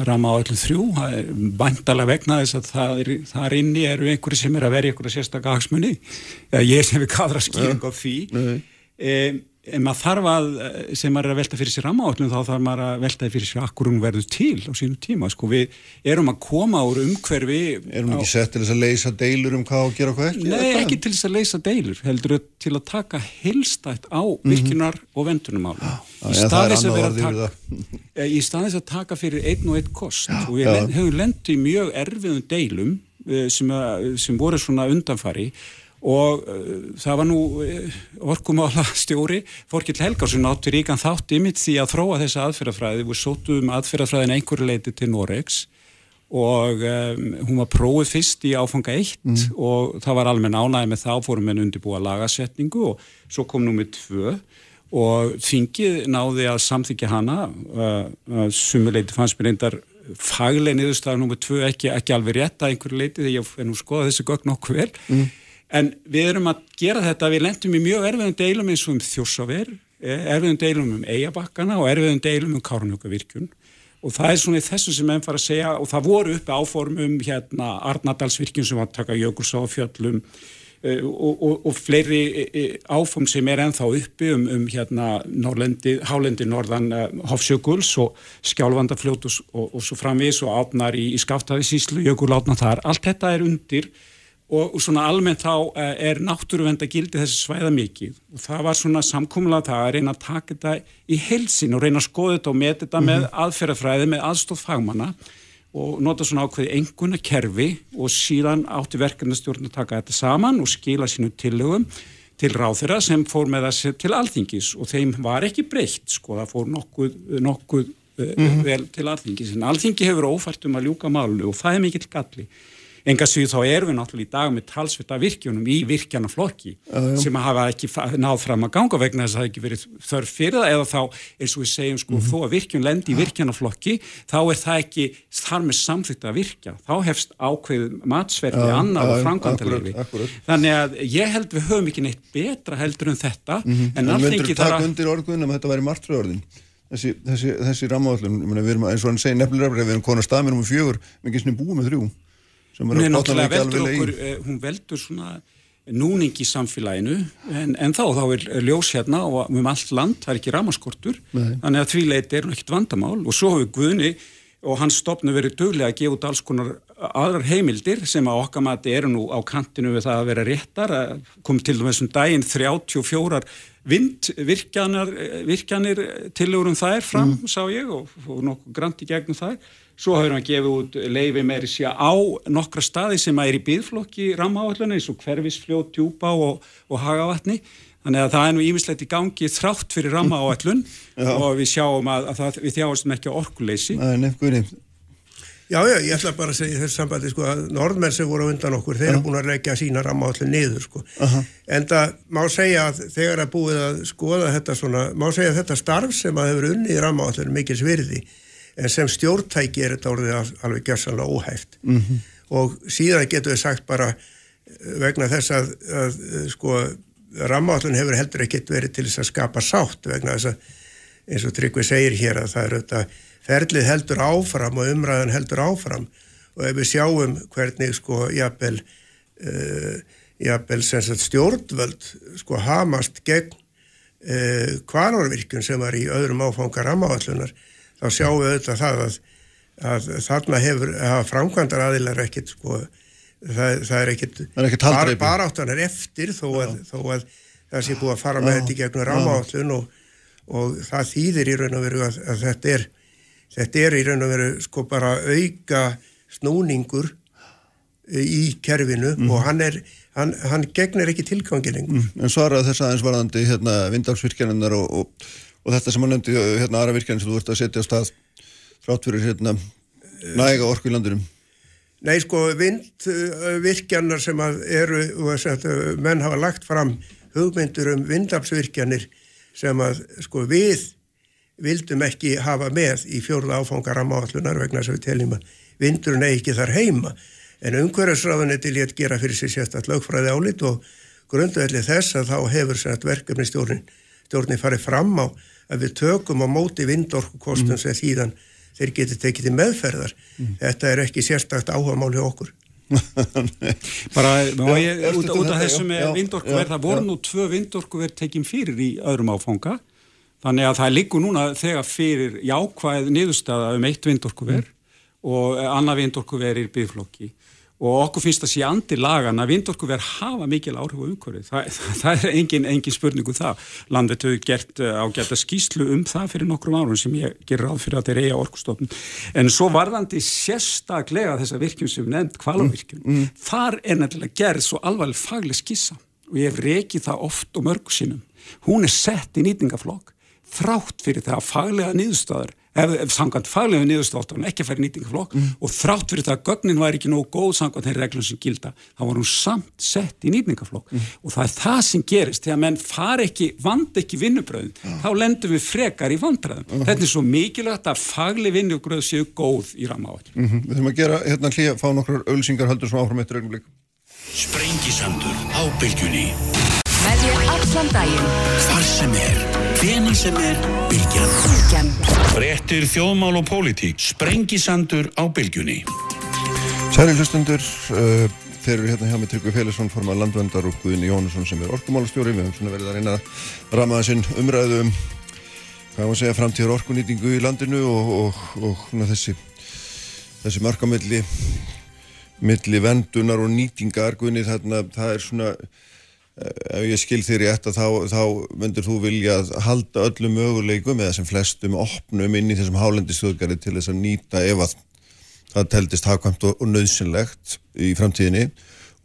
rama á öllum þrjú. Það er bæntalega vegna þess að það er, þar inni eru einhverju sem er að verja einhverja sérstakka hagsmunni. Ég sem við kadra skýring á því. Um, en maður þarf að, sem maður er að velta fyrir sér rammaállum þá þarf maður að velta fyrir sér akkur hún verður til á sínu tíma sko við erum að koma úr umhverfi Erum við ekki sett til þess að leysa deilur um hvað að gera og hvað ekki? Nei, ekki til þess að leysa deilur heldur til að taka heilstætt á virkjunar og vendunumál já, já, það er annað orð yfir það. í staðis að taka fyrir einn og einn kost og við Já. höfum lendið í mjög erfiðum deilum eh, sem, að- sem voru svona undanfari og uh, það var nú uh, orkumála stjóri Þorkill Helgarsson átti ríkan þátt ymitt því að þróa þessa aðferðafræði. Við sótum aðferðafræðin einhverju leiti til Noregs og um, hún var prófið fyrst í áfanga 1 mm. og það var almenn ánæði með það fórum en undirbúa lagasetningu og svo kom nummið 2 og þingið náði að samþykja hana uh, sumuleiti fannst mér reyndar fagleg niðurstaðar nummið 2 ekki, ekki alveg rétt að einhverju leiti þegar ég nú skoða þessi gögn okkur vel. Mm en við erum að gera þetta, við lendum í mjög erfiðum deilum eins og um þjósaver, eh, erfiðum deilum um eigabakkana og erfiðum deilum um kárnjökavirkjun og það er svona þessu sem enn fara að segja og það voru uppi áformum hérna Arnardalsvirkjun sem var að taka jökulsá fjöllum uh, og, og, og fleiri uh, áform sem er ennþá uppi um, um hérna Hálendi Norðan Hofsjökuls og Skjálfandafljót og, og svo framvis og átnar í, í Skaftæðisíslu, jökulátnar þar, allt þetta er undir og svona almennt þá eh, er náttúruvend að gildi þessi svæða mikið og það var svona samkúmulað það að reyna að taka þetta í helsin og reyna að skoða þetta og með þetta mm -hmm. með mhm. aðferðafræði með aðstóð fagmanna og nota svona ákveði enguna kerfi og síðan átti verkefnastjórn að taka þetta saman og skila sínu tillögum til ráþurra sem fór með þessi til alþingis og þeim var ekki breytt sko það fór nokkuð, nokkuð mm -hmm. vel til alþingis en alþingi hefur ófært um að ljúka málu og það er mikill galli enga síðu þá erum við náttúrulega í dag með talsvita virkjunum í virkjanaflokki sem hafa ekki náð fram að ganga vegna þess að það ekki verið þörf fyrir það eða þá eins og við segjum sko mm -hmm. þó að virkjun lendi í virkjanaflokki þá er það ekki þar með samþýtt að virkja. Þá hefst ákveð matsverði annar og framkvæmdalegi þannig að ég held við höfum ekki neitt betra heldur en þetta mm -hmm. en alltaf ekki þar að þetta þessi, þessi, þessi rammaðallum eins og hann segir nefnilega við erum konar staðmennum um fjögur, við erum ekki búið með þrjú Er náttúrulega veldur okkur, eh, hún veldur svona núning í samfélaginu. En, en þá, þá er ljós hérna og um allt land, það er ekki ramaskortur þannig að því leiti er hún ekkit vandamál. Og svo hefur Guðni og hans stopnu verið döglega að gefa út alls konar aðrar heimildir sem að okkar mati eru nú á kantinu við það að vera réttar. Kom til þessum daginn 34 vindvirkjanir virkjanir tilurum þær fram, mm. sá ég og, og nokkuð grant í gegnum þær Svo hefur hann gefið út leifi meiri sér á nokkra staði sem er í byggflokki rammaáalluna eins og hverfisfljót, djúpa og, og hagavatni. Þannig að það er nú ímislegt í gangi þrátt fyrir rammaáallun og við sjáum að, að það, við þjáumstum ekki á orkuleysi. Það er nefnguðni. Já, já, ég ætla bara að segja þessu sambandi sko að norðmenn sem voru undan okkur, þeir eru búin að leggja sína rammaáallun niður sko. -huh. En það má segja að þegar að búið að skoða þetta svona, má segja að þetta starf sem að hefur unnið rammaáallun mikils virði en sem stjórntæki er þetta orðið alveg gerðsannlega óhæft mm -hmm. og síðan getur við sagt bara eh, vegna þess að, að eh, sko rammállun hefur heldur ekkert verið til þess að skapa sátt vegna þess að eins og Tryggvi segir hér að það er þetta ferlið heldur áfram og umræðan heldur áfram og ef við sjáum hvernig sko jafnvel uh, jafnvel stjórnvöld sko hamast gegn uh, kvarnarvirkun sem var í öðrum áfanga rammáallunar þá sjáum við auðvitað það að, að þarna hefur framkvæmdar aðilar ekkit sko, það, það er ekkit bar, baráttan er eftir þó að, þó að það sé búið að fara með þetta í gegnum rámállun og, og það þýðir í raun og veru að, að þetta er þetta er í raun og veru sko bara auka snúningur í kerfinu mm. og hann er hann, hann gegnir ekki tilgangilengur mm. En svaraði þess aðeins varðandi hérna, vindagsvirkjaninnar og, og og þetta sem hann nefndi hérna aðra virkjan sem þú vart að setja á stað frátt fyrir hérna næga orku í landinum Nei sko vindvirkjanar sem eru sagt, menn hafa lagt fram hugmyndur um vindafsvirkjanir sem að sko við vildum ekki hafa með í fjórða áfangar að máallunar vegna að við teljum að vindurinn er ekki þar heima. En umhverjarsráðunni til ég að gera fyrir sig sérstaklega lögfræði álit og grundvelið þess að þá hefur verkefni stjórnin stjórnin farið fram á að við tökum á móti vindorkukostum mm. sem þýðan þeir geti tekið til meðferðar mm. þetta er ekki sérstakt áhuga mál hjá okkur bara ég, já, út, út af þessu með vindorkuverð það voru nú tvö vindorkuverð tekjum fyrir í öðrum áfanga þannig að það liggur núna þegar fyrir jákvæð niðurstaða um eitt vindorkuverð mm. og annað vindorkuverð er byggflokki og okkur finnst að sé andi lagan að vindorku verð hafa mikil áhrif á umhverfið. Það, það, það er engin, engin spurning um það. Landet hefur gert uh, ágæta skýslu um það fyrir nokkrum árum sem ég ger ráð fyrir að þeir eiga orkustofn. En svo varðandi sérstaklega þessa virkjum sem nefnd kvalarvirkjum, mm, mm. þar er nefnilega gerð svo alvarleg fagleg skissa og ég hef rekið það oft og mörgu sinum. Hún er sett í nýtingaflokk þrátt fyrir það faglega nýðustöður ef, ef sangant faglega niðurstáttan ekki að færi nýtingaflokk mm. og þrátt fyrir það að gögnin var ekki nógu góð sangant þeirri reglum sem gilda, þá var hún samt sett í nýtingaflokk mm. og það er það sem gerist þegar menn far ekki, vand ekki vinnubröðin, mm. þá lendum við frekar í vandræðum. -hmm. Þetta er svo mikilvægt að fagli vinnubröð séu góð í ramáall. -hmm. Við þurfum að gera hérna hlýja, fá nokkur ölsingar höldur sem áfram eittur ögnum Með þér allan daginn. Hvar sem er, hvena sem er Bylgjan Bylgjan. Brettir þjóðmál og pólitík. Sprengisandur á bylgjunni. Særi hlustundur uh, Þeir eru hérna hjá með Tryggvi Félagsson formað landvendar og Guðinni Jónusson sem er orkumálastjóri. Við höfum svona verið að reyna að rama þessinn umræðu um hvað maður segja framtíðar orkunýtingu í landinu og, og, og, og þessi þessi markamilli milli vendunar og nýtingar. Guðinni þarna það er svona ef ég skil þér í þetta þá, þá myndir þú vilja halda öllum möguleikum eða sem flestum opnum inn í þessum hálendistöðgari til þess að nýta ef að það teldist hafkvæmt og, og nöðsynlegt í framtíðinni.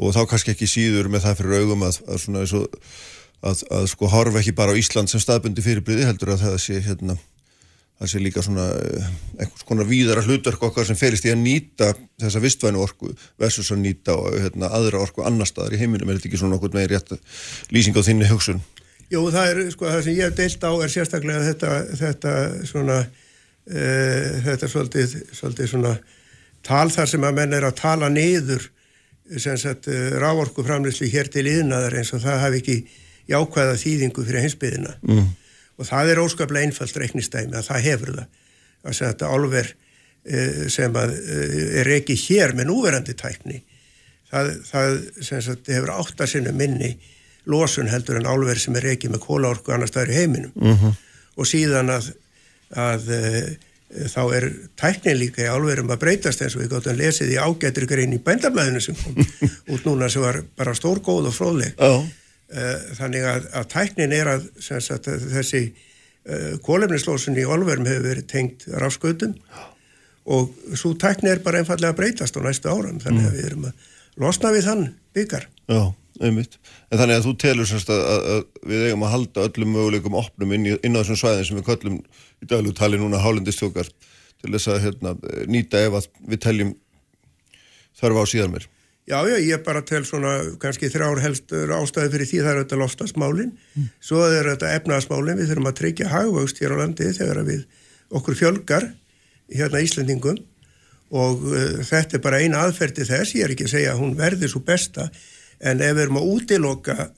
Og þá kannski ekki síður með það fyrir augum að, að, að, að, að sko horfa ekki bara á Ísland sem staðbundi fyrirbliði heldur að það sé hérna það sé líka svona eh, einhvers konar víðara hlutverk okkar sem ferist í að nýta þessa vistvænu orku versus að nýta hérna, aðra orku annar staðar í heiminum. Er þetta ekki svona okkur með rétt lýsing á þinni hugsun? Jú, það er sko það sem ég hef deilt á er sérstaklega þetta, þetta svona uh, þetta svolítið, svolítið svona tal þar sem að menn er að tala niður eh, rávorku framleyslu hér til yðnaðar eins og það hafi ekki jákvæða þýðingu fyrir hinsbyðina mm og það er óskaplega einfalt reiknistæmi að það hefur það að þetta álver eh, sem að, eh, er ekki hér með núverandi tækni það, það sagt, hefur áttarsinnu minni losun heldur en álver sem er ekki með kólaorku annar staðar í heiminum uh mhm. -huh. og síðan að, að e, þá er tæknin líka í álverum að breytast eins og við gáttum að lesa því ágættur grein í bændablaðinu sem kom út núna sem var bara stórgóð og fróðleg uh -huh. Eh, þannig að, að tæknin er að sagt, þessi uh, kólefnislósun í olverum hefur verið tengt rafskautum. Og svo tæknin er bara einfallega að breytast á næstu áram þannig að við erum að losna við þann byggar Já, einmitt. En þannig að þú telur semst að, að við eigum að halda öllum möguleikum opnum inn, í, inn á þessum svæðin sem við köllum í daglugtali núna hálendistjókar til þess að hérna, nýta ef að við teljum þarf á síðan mér Já, já, ég bara tel svona kannski þrjár helstur ástæði fyrir því það er þetta loftasmálin, mm. svo er þetta efnaðasmálin, við þurfum að tryggja hagvöxt hér á landi þegar við okkur fjölgar hérna Íslandingum og uh, þetta er bara eina aðferdi þess, ég er ekki að segja að hún verði svo besta, en ef við erum að útiloka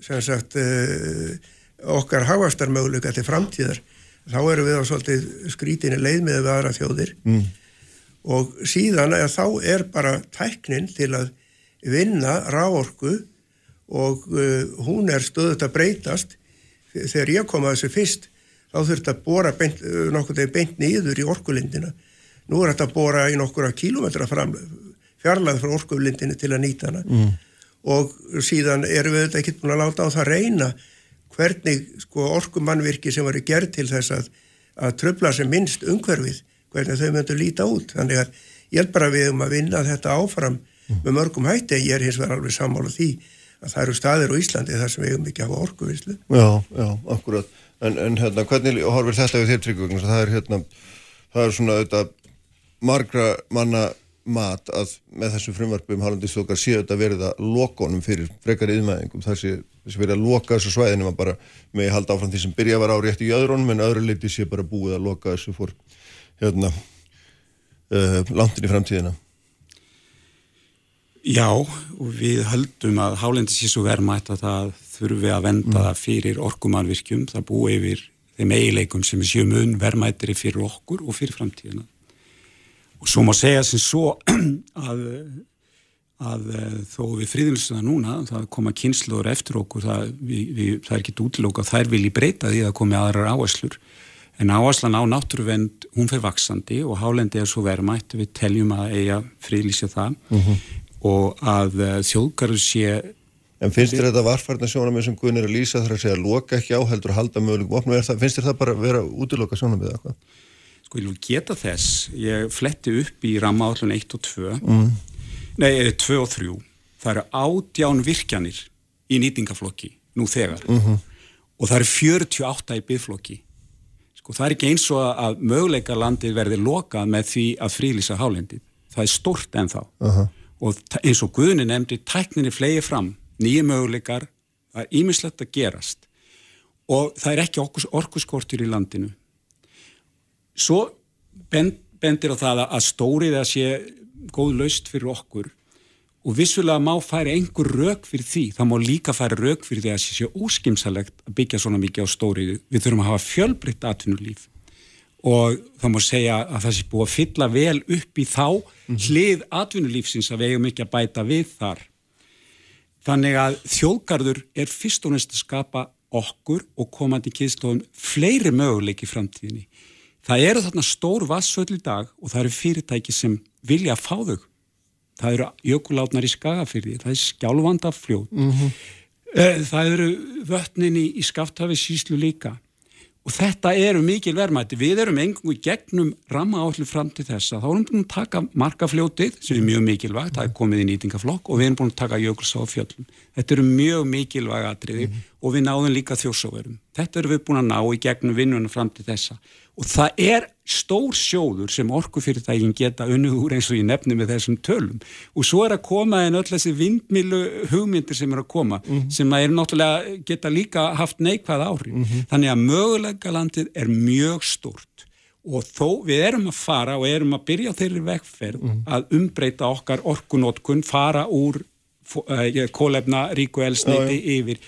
sagt, uh, okkar hagvastarmöguleika til framtíðar, þá erum við á svolítið skrítinni leið með aðra þjóðir. Mm og síðan að þá er bara tæknin til að vinna ráorku og uh, hún er stöðut að breytast. Þegar ég kom að þessu fyrst þá þurft að bóra beint, uh, nokkur þegar beint nýður í orkulindina. Nú er þetta að bóra í nokkura kílometra fjarlæð frá orkulindinu til að nýta hana. Mm. og síðan erum við þetta ekki búin að láta á það reyna hvernig sko, orkumannvirki sem var gerð til þess að, að tröfla sem minnst umhverfið hvernig þau myndu líta út. Þannig að ég held bara við um að vinna þetta áfram mm. með mörgum hætti ég er hins vegar alveg sammála því að það eru staðir á Íslandi þar sem við hefum ekki hafa orkuvinslu Já, já, akkurat. En, en hérna, hvernig horfir þetta við þér tryggvögn það er hérna, það er svona þetta margra manna mat að með þessu frumvarpum hálfandistókar séu þetta verið að lokonum fyrir frekar yðmæðingum þar sé verið að loka þessu svæðinu maður bara með að halda áfram því sem byrja var á rétt í öðrunum en öðru leiti sé bara búið að loka þessu fór hérna uh, langt inn í framtíðina? Já, og við höldum að hálendi sé svo verðmætt að það þurfi að venda mm. fyrir orkumannvirkjum, það búi yfir þeim eigileikum sem er sjömun verðmættiri fyrir okkur og fyrir framtíðina. Og svo má segja sem svo að, að eh, þó við friðilsuna núna, það koma kynsluður eftir okkur, það, við, við, það er ekki útlóka, þær vilji breyta því að komi aðrar áherslur En áherslan á náttúruvend, hún fer vaksandi og hálendi er svo verðmætt, við teljum að eiga frílýsja það. Mhm. -huh. og að uh, þjóðgarður sé En finnst þér þetta varfarnar sjónamið sem Guðin er að lýsa þar að segja loka ekki á heldur að halda möguleikum opnum, finnst þér það bara að vera útiloka sjónamið eða hvað? Sko ég vil geta þess, ég fletti upp í rammaállun 1 og 2 mm. nei, 2 og 3 það eru ádján virkjanir í nýtingaflokki nú þegar mm -hmm. og það eru 48 í byggflokki sko það er ekki eins og að möguleika landi verði lokað með því að frílýsa hálendið, það er stort en þá uh -huh. og eins og Guðni nefndi tækninni flegi fram. Nýja möguleikar, það er ímislegt að gerast. Og það er ekki orkuskortur í landinu. Svo bendir á það að stórið að sé góð laust fyrir okkur og vissulega má færi einhver rauk fyrir því, það má líka færi rauk fyrir því að það sé óskimsalegt að byggja svona mikið á stóriðu. Við þurfum að hafa fjölbritt atvinnulíf og það má segja að það sé búið að fylla vel upp í þá mhm. hlið atvinnulífsins að við eigum ekki að bæta við þar Þannig að þjóðgarður er fyrst og næst að skapa okkur og komandi kynnslóðum fleiri möguleiki í framtíðinni. Það eru þarna stór vassöld í dag og það eru fyrirtæki sem vilja að fá þau. Það eru jökulátnar í skagafyrði, það er skjálfandafljóð, mm -hmm. það eru vötnin í, skaftafi síslu líka og þetta eru mikil verðmætti. Við erum engungu gegnum ramma áallu fram til þessa. Þá erum við búin að taka markafljótið sem er mjög mikilvægt, það er komið í nýtingaflokk og við erum búin að taka jökulsá fjöllum. Þetta eru mjög mikilvæg atriði mm -hmm. og við náðum líka þjórsóverum. Þetta eru við búin að ná í gegnum vinnunum fram til þessa og það er stór sjóður sem orkufyrirtækin geta unnið úr eins og ég nefni með þessum tölum og svo er að koma en öll þessi vindmilu hugmyndir sem er að koma mm -hmm. sem er náttúrulega geta líka haft neikvæð áhrif mm -hmm. þannig að mögulega landið er mjög stórt og þó við erum að fara og erum að byrja þeirri vegferð mm -hmm. að umbreyta okkar orkunótkun fara úr uh, kólefna ríku elsneiti yfir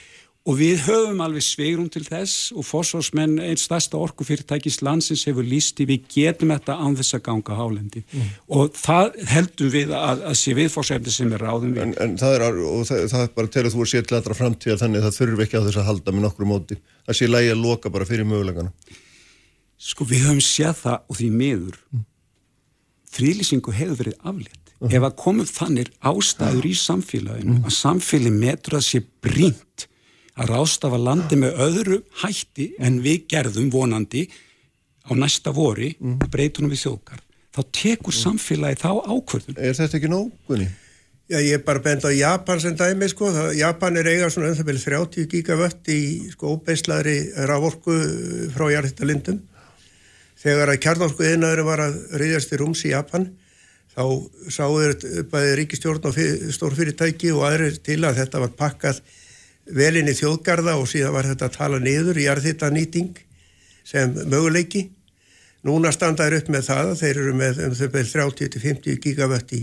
og við höfum alveg sveirum til þess og fórsvarsmenn einn stærsta orkufyrirtækis landsins hefur lísti við getum þetta án þess að ganga hálendi mm. og það heldum við að, að sé viðfórsefni sem er ráðum við. En, en það er, og það, það er bara til að þú er sér til aðra framtíða þannig að það þurfur ekki á þess að halda með nokkru móti það sé lægi að loka bara fyrir mögulegana. Sko við höfum séð það og því miður mm. frílýsingu hefur verið aflitt. Uh -huh. Ef að komum þannig ástæður í samfélaginu mm. að samfélag metur að sé brínt að rástafa landi með öðru hætti en við gerðum vonandi á næsta vori mm. breytunum við þjókar þá tekur mm. samfélagi þá ákvörðun Er þetta ekki nógunni? Já, ég er bara bent á Japan sem dæmi sko, það, Japan er eiga svona um 30 gigavött í sko óbeislaðri rávorku frá jarðhittalindum þegar að kjarnorku einaður var að reyðast í rúms í Japan þá sáður bæði ríkistjórn og stórfyrirtæki og aðrir til að þetta var pakkað velin í þjóðgarða og síðan var þetta að tala niður í arðita nýting sem möguleiki. Núna standaður upp með það að þeir eru með um þau beð 30-50 gigavött í,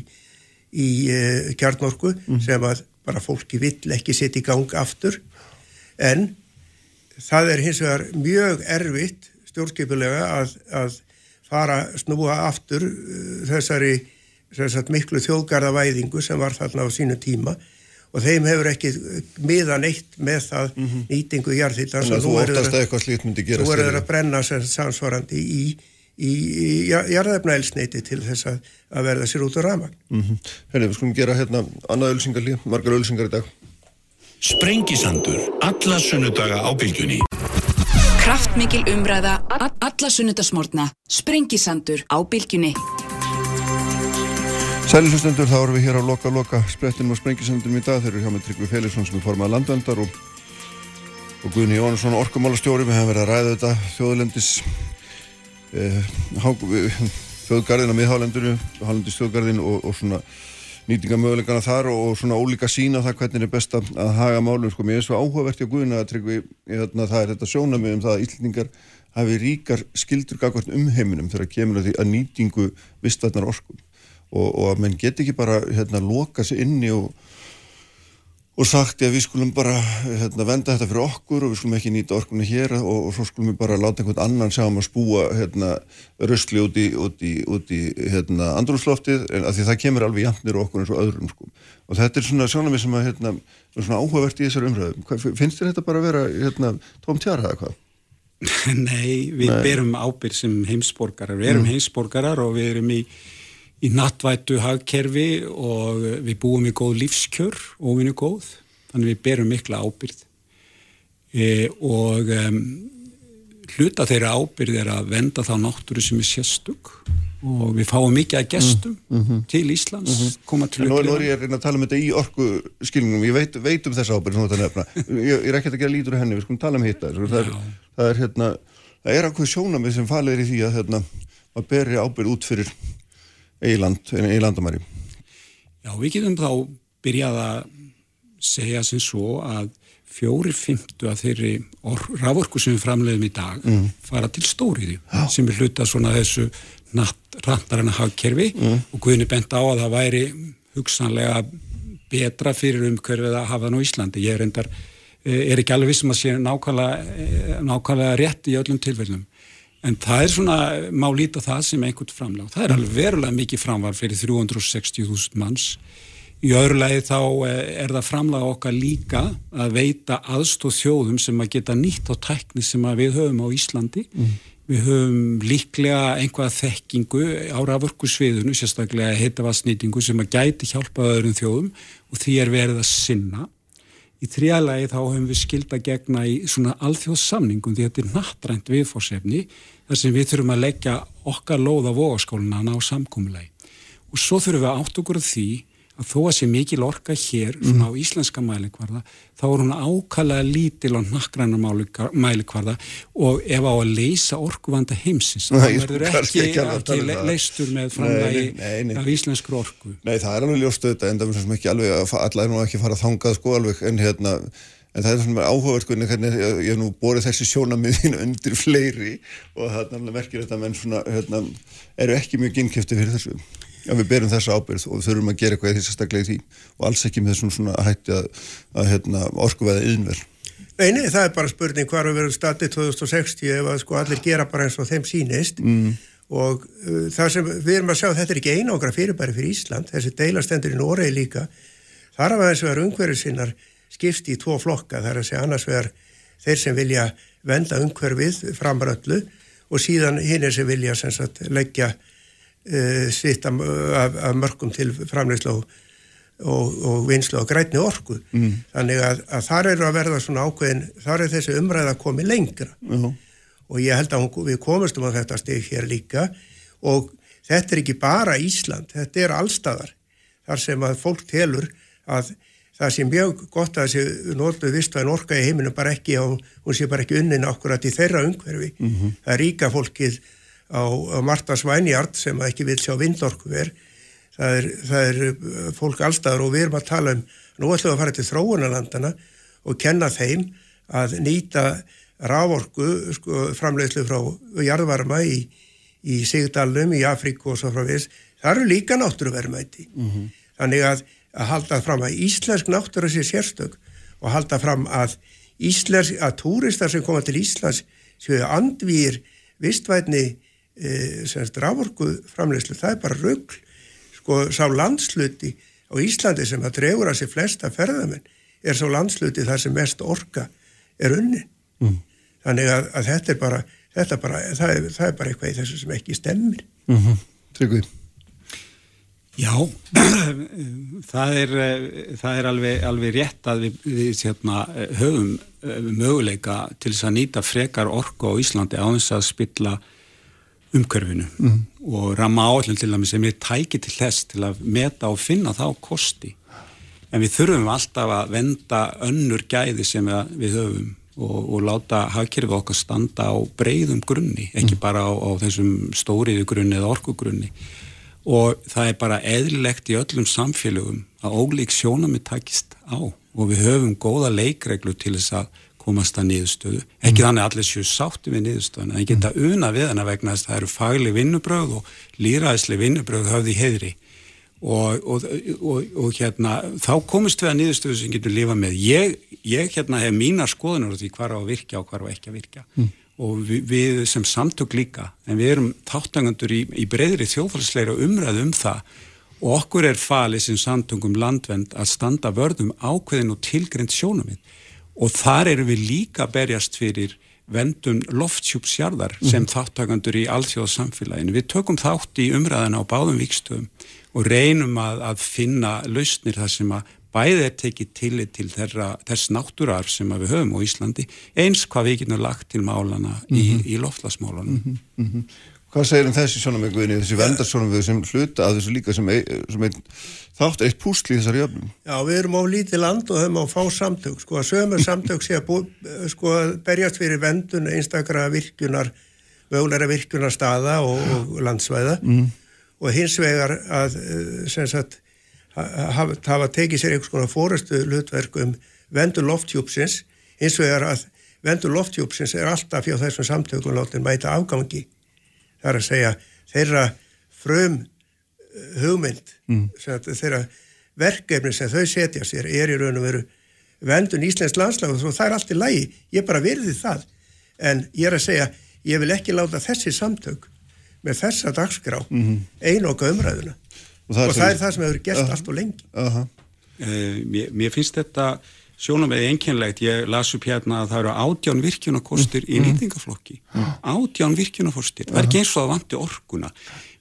í uh, kjarnorku mm. sem að bara fólki vill ekki setja í gang aftur en það er hins vegar mjög erfitt stjórnskipulega að, að fara snúa aftur uh, þessari miklu þjóðgarðavæðingu sem var þarna á sínu tíma og þeim hefur ekki miðan eitt með það mm -hmm. nýtingu jarðhýttar Þannig að þú óttast að eitthvað slíkt myndi gera Þú verður að brenna samsvarandi í, í, í jarðefnaelsneiti til þess að, að verða sér út á rama mm -hmm. Henni, við skulum gera hérna annað ölsingarlið, margar ölsingar í dag. Sprengisandur alla sunnudaga á bylgjunni. Kraftmikil umræða alla sunnudagsmórna Sprengisandur á bylgjunni Sælilustendur, þá erum við hér á loka loka sprettinum og sprengisendum í dag. Þeir eru hjá með Tryggvi Felixson sem er formað landvendar og, og Guðni Jónsson orkumálastjóri. Við hefum verið að ræða þetta þjóðlendis eh, þjóðgarðin á miðhálendinu, hálendis þjóðgarðin og, og svona nýtingamögulegana þar og, og svona ólíka sína það hvernig er best að haga málum. Sko, mér er svo áhugavert í að Guðna að Tryggvi, hérna, það er þetta sjónamið um það að Ílningar hafi ríkar skildur gagvart um heiminum þegar kemur að nýtingu vistvarnar orkum og, og að menn get ekki bara hérna loka sig inni og, og sagt að við skulum bara hérna, venda þetta fyrir okkur og við skulum ekki nýta orkunni hér og, og svo skulum við bara láta einhvern annan sjá um að spúa hérna röstli út í, í, í hérna andrúsloftið en að því það kemur alveg jæfnir okkur eins og öðrum sko og þetta er svona sjónamið sem að hérna er svona áhugavert í þessar umræðum finnst þér þetta bara að vera hérna tóm tjara eða hvað? Nei, við Nei. berum ábyrg sem heimsborgarar, við erum mm. heimsborgarar og við erum í í nattvættu hagkerfi og við búum í góð lífskjör og við erum góð, þannig við berum mikla ábyrð e, og um, hluta þeirra ábyrð er að venda þá náttúru sem er sérstug og við fáum mikið að gestum mm -hmm. til Íslands mm -hmm. koma til upplifa. Nú er ég að reyna að tala um þetta í orku skilningum, ég veit, veit um þessa ábyrð ég, ég er ekki að gera lítur af henni við skulum tala um hitta það er, það er, hérna, það er ákveð sjónamið sem falið er í því að hérna, að berja ábyrð út fyrir eiland, eilandamæri Já, við getum þá byrjað að segja sem svo að fjóri fymtu að þeirri raforku sem við framleiðum í dag mm. fara til stóriði ja. sem er hluta svona þessu randarana hagkerfi mm. og Guðni bent á að það væri hugsanlega betra fyrir umhverfið að hafa það nú í Íslandi. Ég er, endar, eh, er ekki alveg vissum að sé nákvæmlega, eh, nákvæmlega rétt í öllum tilfellum. En það er svona, má líta það sem einhvern framlag. Það er alveg verulega mikið framvar fyrir 360.000 manns Í öðru lagi þá eh, er það framlaga okkar líka að veita aðstóð þjóðum sem að geta nýtt á tækni sem við höfum á Íslandi. Mm. Við höfum líklega einhvað þekkingu á rafurkusviðunu, sérstaklega heitavarsnýtingu sem að gæti hjálpa öðrum þjóðum og því er verið að sinna. Í þrjalagi þá höfum við skilda gegna í svona alþjóðssamningum því þetta er nattrænt viðfórsefni þar sem við þurfum að leggja okkar lóð á vogaskóluna á samkúmulegi. Og svo þurfum við átt okkur að því að þó að sé mikil orka hér mm. á íslenska mælikvarða þá er hún ákallega lítil á nakkræna mælikvarða og ef á að leysa orkuvanda heimsins þá verður ekki, ekki, ekki le, leistur með framlægi af íslensku orku Nei það er alveg ljóstu þetta en það er ekki alveg að alla er nú ekki fara að þangað sko alveg en hérna En það er svona áhugaverkunni hvernig ég hef nú borðið þessi sjónamiðin undir fleiri og það er náttúrulega merkir þetta menn svona, hérna, eru ekki mjög innkjöfti fyrir þessu. Já, við berum þessa ábyrð og þurfum að gera eitthvað í því sérstaklega í því og alls ekki með þessum svona hætti að, að hérna, orkuveða yðinverð. Nei, nei, það er bara spurning hvar við verðum statið 2060 ef að sko allir gera bara eins og þeim sínist mm. og uh, það sem við erum að sjá, þetta er ekki einangra fyrirbæri fyrir Ísland, þessi deilastendur í Noregi líka, þar af aðeins vegar umhverfið sinnar skipti í tvo flokka, þar að segja annars vegar þeir sem vilja venda umhverfið framröllu og síðan hinn er sem vilja sem sagt, leggja uh, sitt af, af mörgum til framleyslu og, og, og vinslu og grætni orku mm. þannig að, að þar eru að verða svona ákveðin þar er þessi umræða að komi lengra uh -huh. og ég held að við komustum á þetta steg hér líka og þetta er ekki bara Ísland þetta er allstæðar þar sem að fólk telur að það sé mjög gott að þessi nótluð vistvæðin orka í heiminu bara ekki á, hún sé bara ekki unnin akkurat í þeirra umhverfi mm -hmm. það er ríka fólkið á, á Marta Svænjart sem ekki vil sjá vindorku verð það er, það er uh, fólk allstaður og við erum að tala um nú ætlum við að fara til þróunalandana og kenna þeim að nýta rávorku sko, framleiðslu frá jarðvarma í, í Sigdalum, í Afríku og svo frá við það eru líka náttúruverðmæti mm -hmm. þannig að, að halda fram að íslensk náttúru sé sérstök og halda fram að íslensk, að túristar sem koma til Íslands séu andvýr vistvætni e, semst rávorku framleyslu, það er bara röggl sko sá landsluti á Íslandi sem að drefur að sér flesta ferðamenn er sá landsluti þar sem mest orka er unni mm. þannig að, að þetta er bara, þetta bara það, er, það er bara eitthvað í þessu sem ekki stemmir. Mm -hmm. Tryggvið Já, það er, það er alveg, alveg rétt að við, við sérna, höfum möguleika til þess að nýta frekar orku á Íslandi á þess að spilla umkörfinu mm. og ramma áallin til dæmis sem er tæki til þess til að meta og finna þá kosti en við þurfum alltaf að venda önnur gæði sem við höfum og, og láta hafkerfið okkar standa á breyðum grunni, ekki mm. bara á, á þessum stóriðu grunni eða orkugrunni og það er bara eðlilegt í öllum samfélögum að ólík sjónami takist á og við höfum góða leikreglu til þess að komast að niðurstöðu. Ekki mm. þannig að allir séu sátti við niðurstöðuna, en geta mm. una við hana vegna þess að það eru fagli vinnubröð og líraðisli vinnubröð höfði heðri og, og, og, og hérna þá komist við að niðurstöðu sem getur lifa með. Ég, ég hérna hef mínar skoðunar því hvar á að virka og hvar á ekki að virka mm. Og við, við sem samtök líka, en við erum þáttangandur í, í breyðri þjóðfælsleira umræðu um það. Og okkur er falið sem samtöngum landvend að standa vörðum ákveðin og tilgreynd sjónuminn og þar erum við líka berjast fyrir vendun loftsjúpsjarðar sem þáttakandur í alþjóðsamfélaginu. Við tökum þátt í umræðina á báðum vikstöðum og reynum að, að finna lausnir þar sem að bæði er tekið tillit til þeirra, þess náttúrar sem við höfum á Íslandi eins hvað við getum lagt til málana í, mm -hmm. í loftlasmálunum. Mm -hmm. Hvað segir um þessi sjónamöguðinni, þessi vendarsjónamöguð sem hluta að þessu líka sem, sem er þátt eitt púsli í þessari öfnum? Já, við erum á lítið land og höfum á fá samtök, sko að sömur samtök sé að bú, sko að berjast fyrir vendun einstakra virkunar, mögulega virkunar staða og, og landsvæða mm. og hins vegar að sem sagt hafa, hafa tekið sér einhvers konar fórastu hlutverk um vendur lofthjúpsins. Eins og er að vendur lofthjúpsins er alltaf hjá þessum samtökum látin mæta afgangi. Það er að segja þeirra frum eh, hugmynd mm. þeirra verkefni sem þau setja sér er í raun og veru vendun Íslands landslag og það er allt í lagi, ég bara verði það. En ég er að segja ég vil ekki láta þessi samtök með þessa dagskrá mm -hmm. einoka umræðuna og það, og það er það sem hefur gert uh -huh. allt og lengi. Uh -huh. uh, mér, mér finnst þetta sjónum eða einkennlegt, ég las upp hérna að það eru átján virkjunarkostir mm. í mm-hmm. nýtingaflokki, mm. átján virkjunarkostir. Það er ekki eins og að vanti orkuna.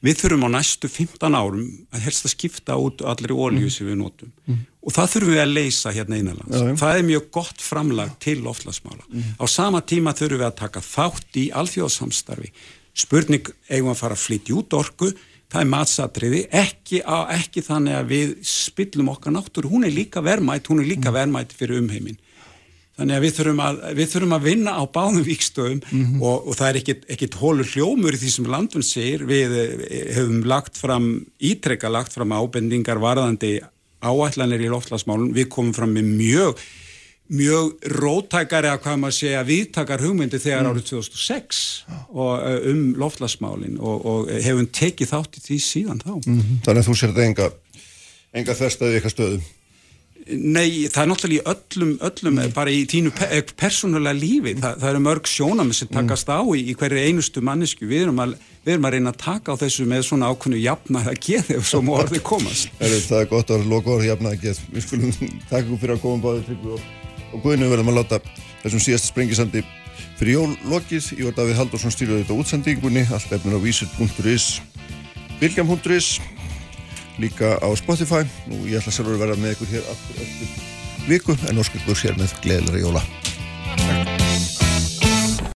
Við þurfum á næstu 15 árum að helst að skipta út allir í ólíu sem við notum. Mm. og það þurfum við að leysa hérna einanlands, það er mjög gott framlag til loftlagsmála, á sama tíma þurfum við að taka þátt í alþjóðsamstarfi spurning eigum að fara að flytja út orku það er matsatriði, ekki, á, ekki þannig að við spillum okkar náttúru, hún er líka vermætt, hún er líka mm. vermætt fyrir umheimin. Þannig að við þurfum að, við þurfum að vinna á báðum vikstöðum mm -hmm. og, og það er ekkit hólur hljómur í því sem landun segir, við eh, hefum lagt fram, ítrekka lagt fram ábendingar varðandi áallanir í loftlasmálun, við komum fram með mjög mjög rótækari að hvað maður segja viðtakar hugmyndi þegar mm. árið 2006 og, uh, um loftlasmálin og, og hefum tekið þátt í því síðan þá. Mm -hmm. Þannig að þú sér þetta enga, enga þverstaði eitthvað stöðum? Nei, það er náttúrulega í öllum, öllum mm. bara í tínu pe persónulega lífi, Þa, það eru mörg sjónami sem takast á í, í hverju einustu mannesku, við erum, að, við erum að reyna að taka á þessu með svona ákveðnu jafnaði að geða ef svo morði komast. Það er gott að loka orði jafnaði að geða, við skulum taka upp fyrir að koma báðið og Guðinu verðum að láta þessum síðasta sprengisandi fyrir jól lokið. Ég var Davíð Haldursson stýrði þetta útsendingunni, allt efnir á vísir.is, bilgjam.is, líka á Spotify. Og ég ætla sjálfur að vera með ykkur hér aftur eftir viku en óskilgur sér með gleðilega jóla.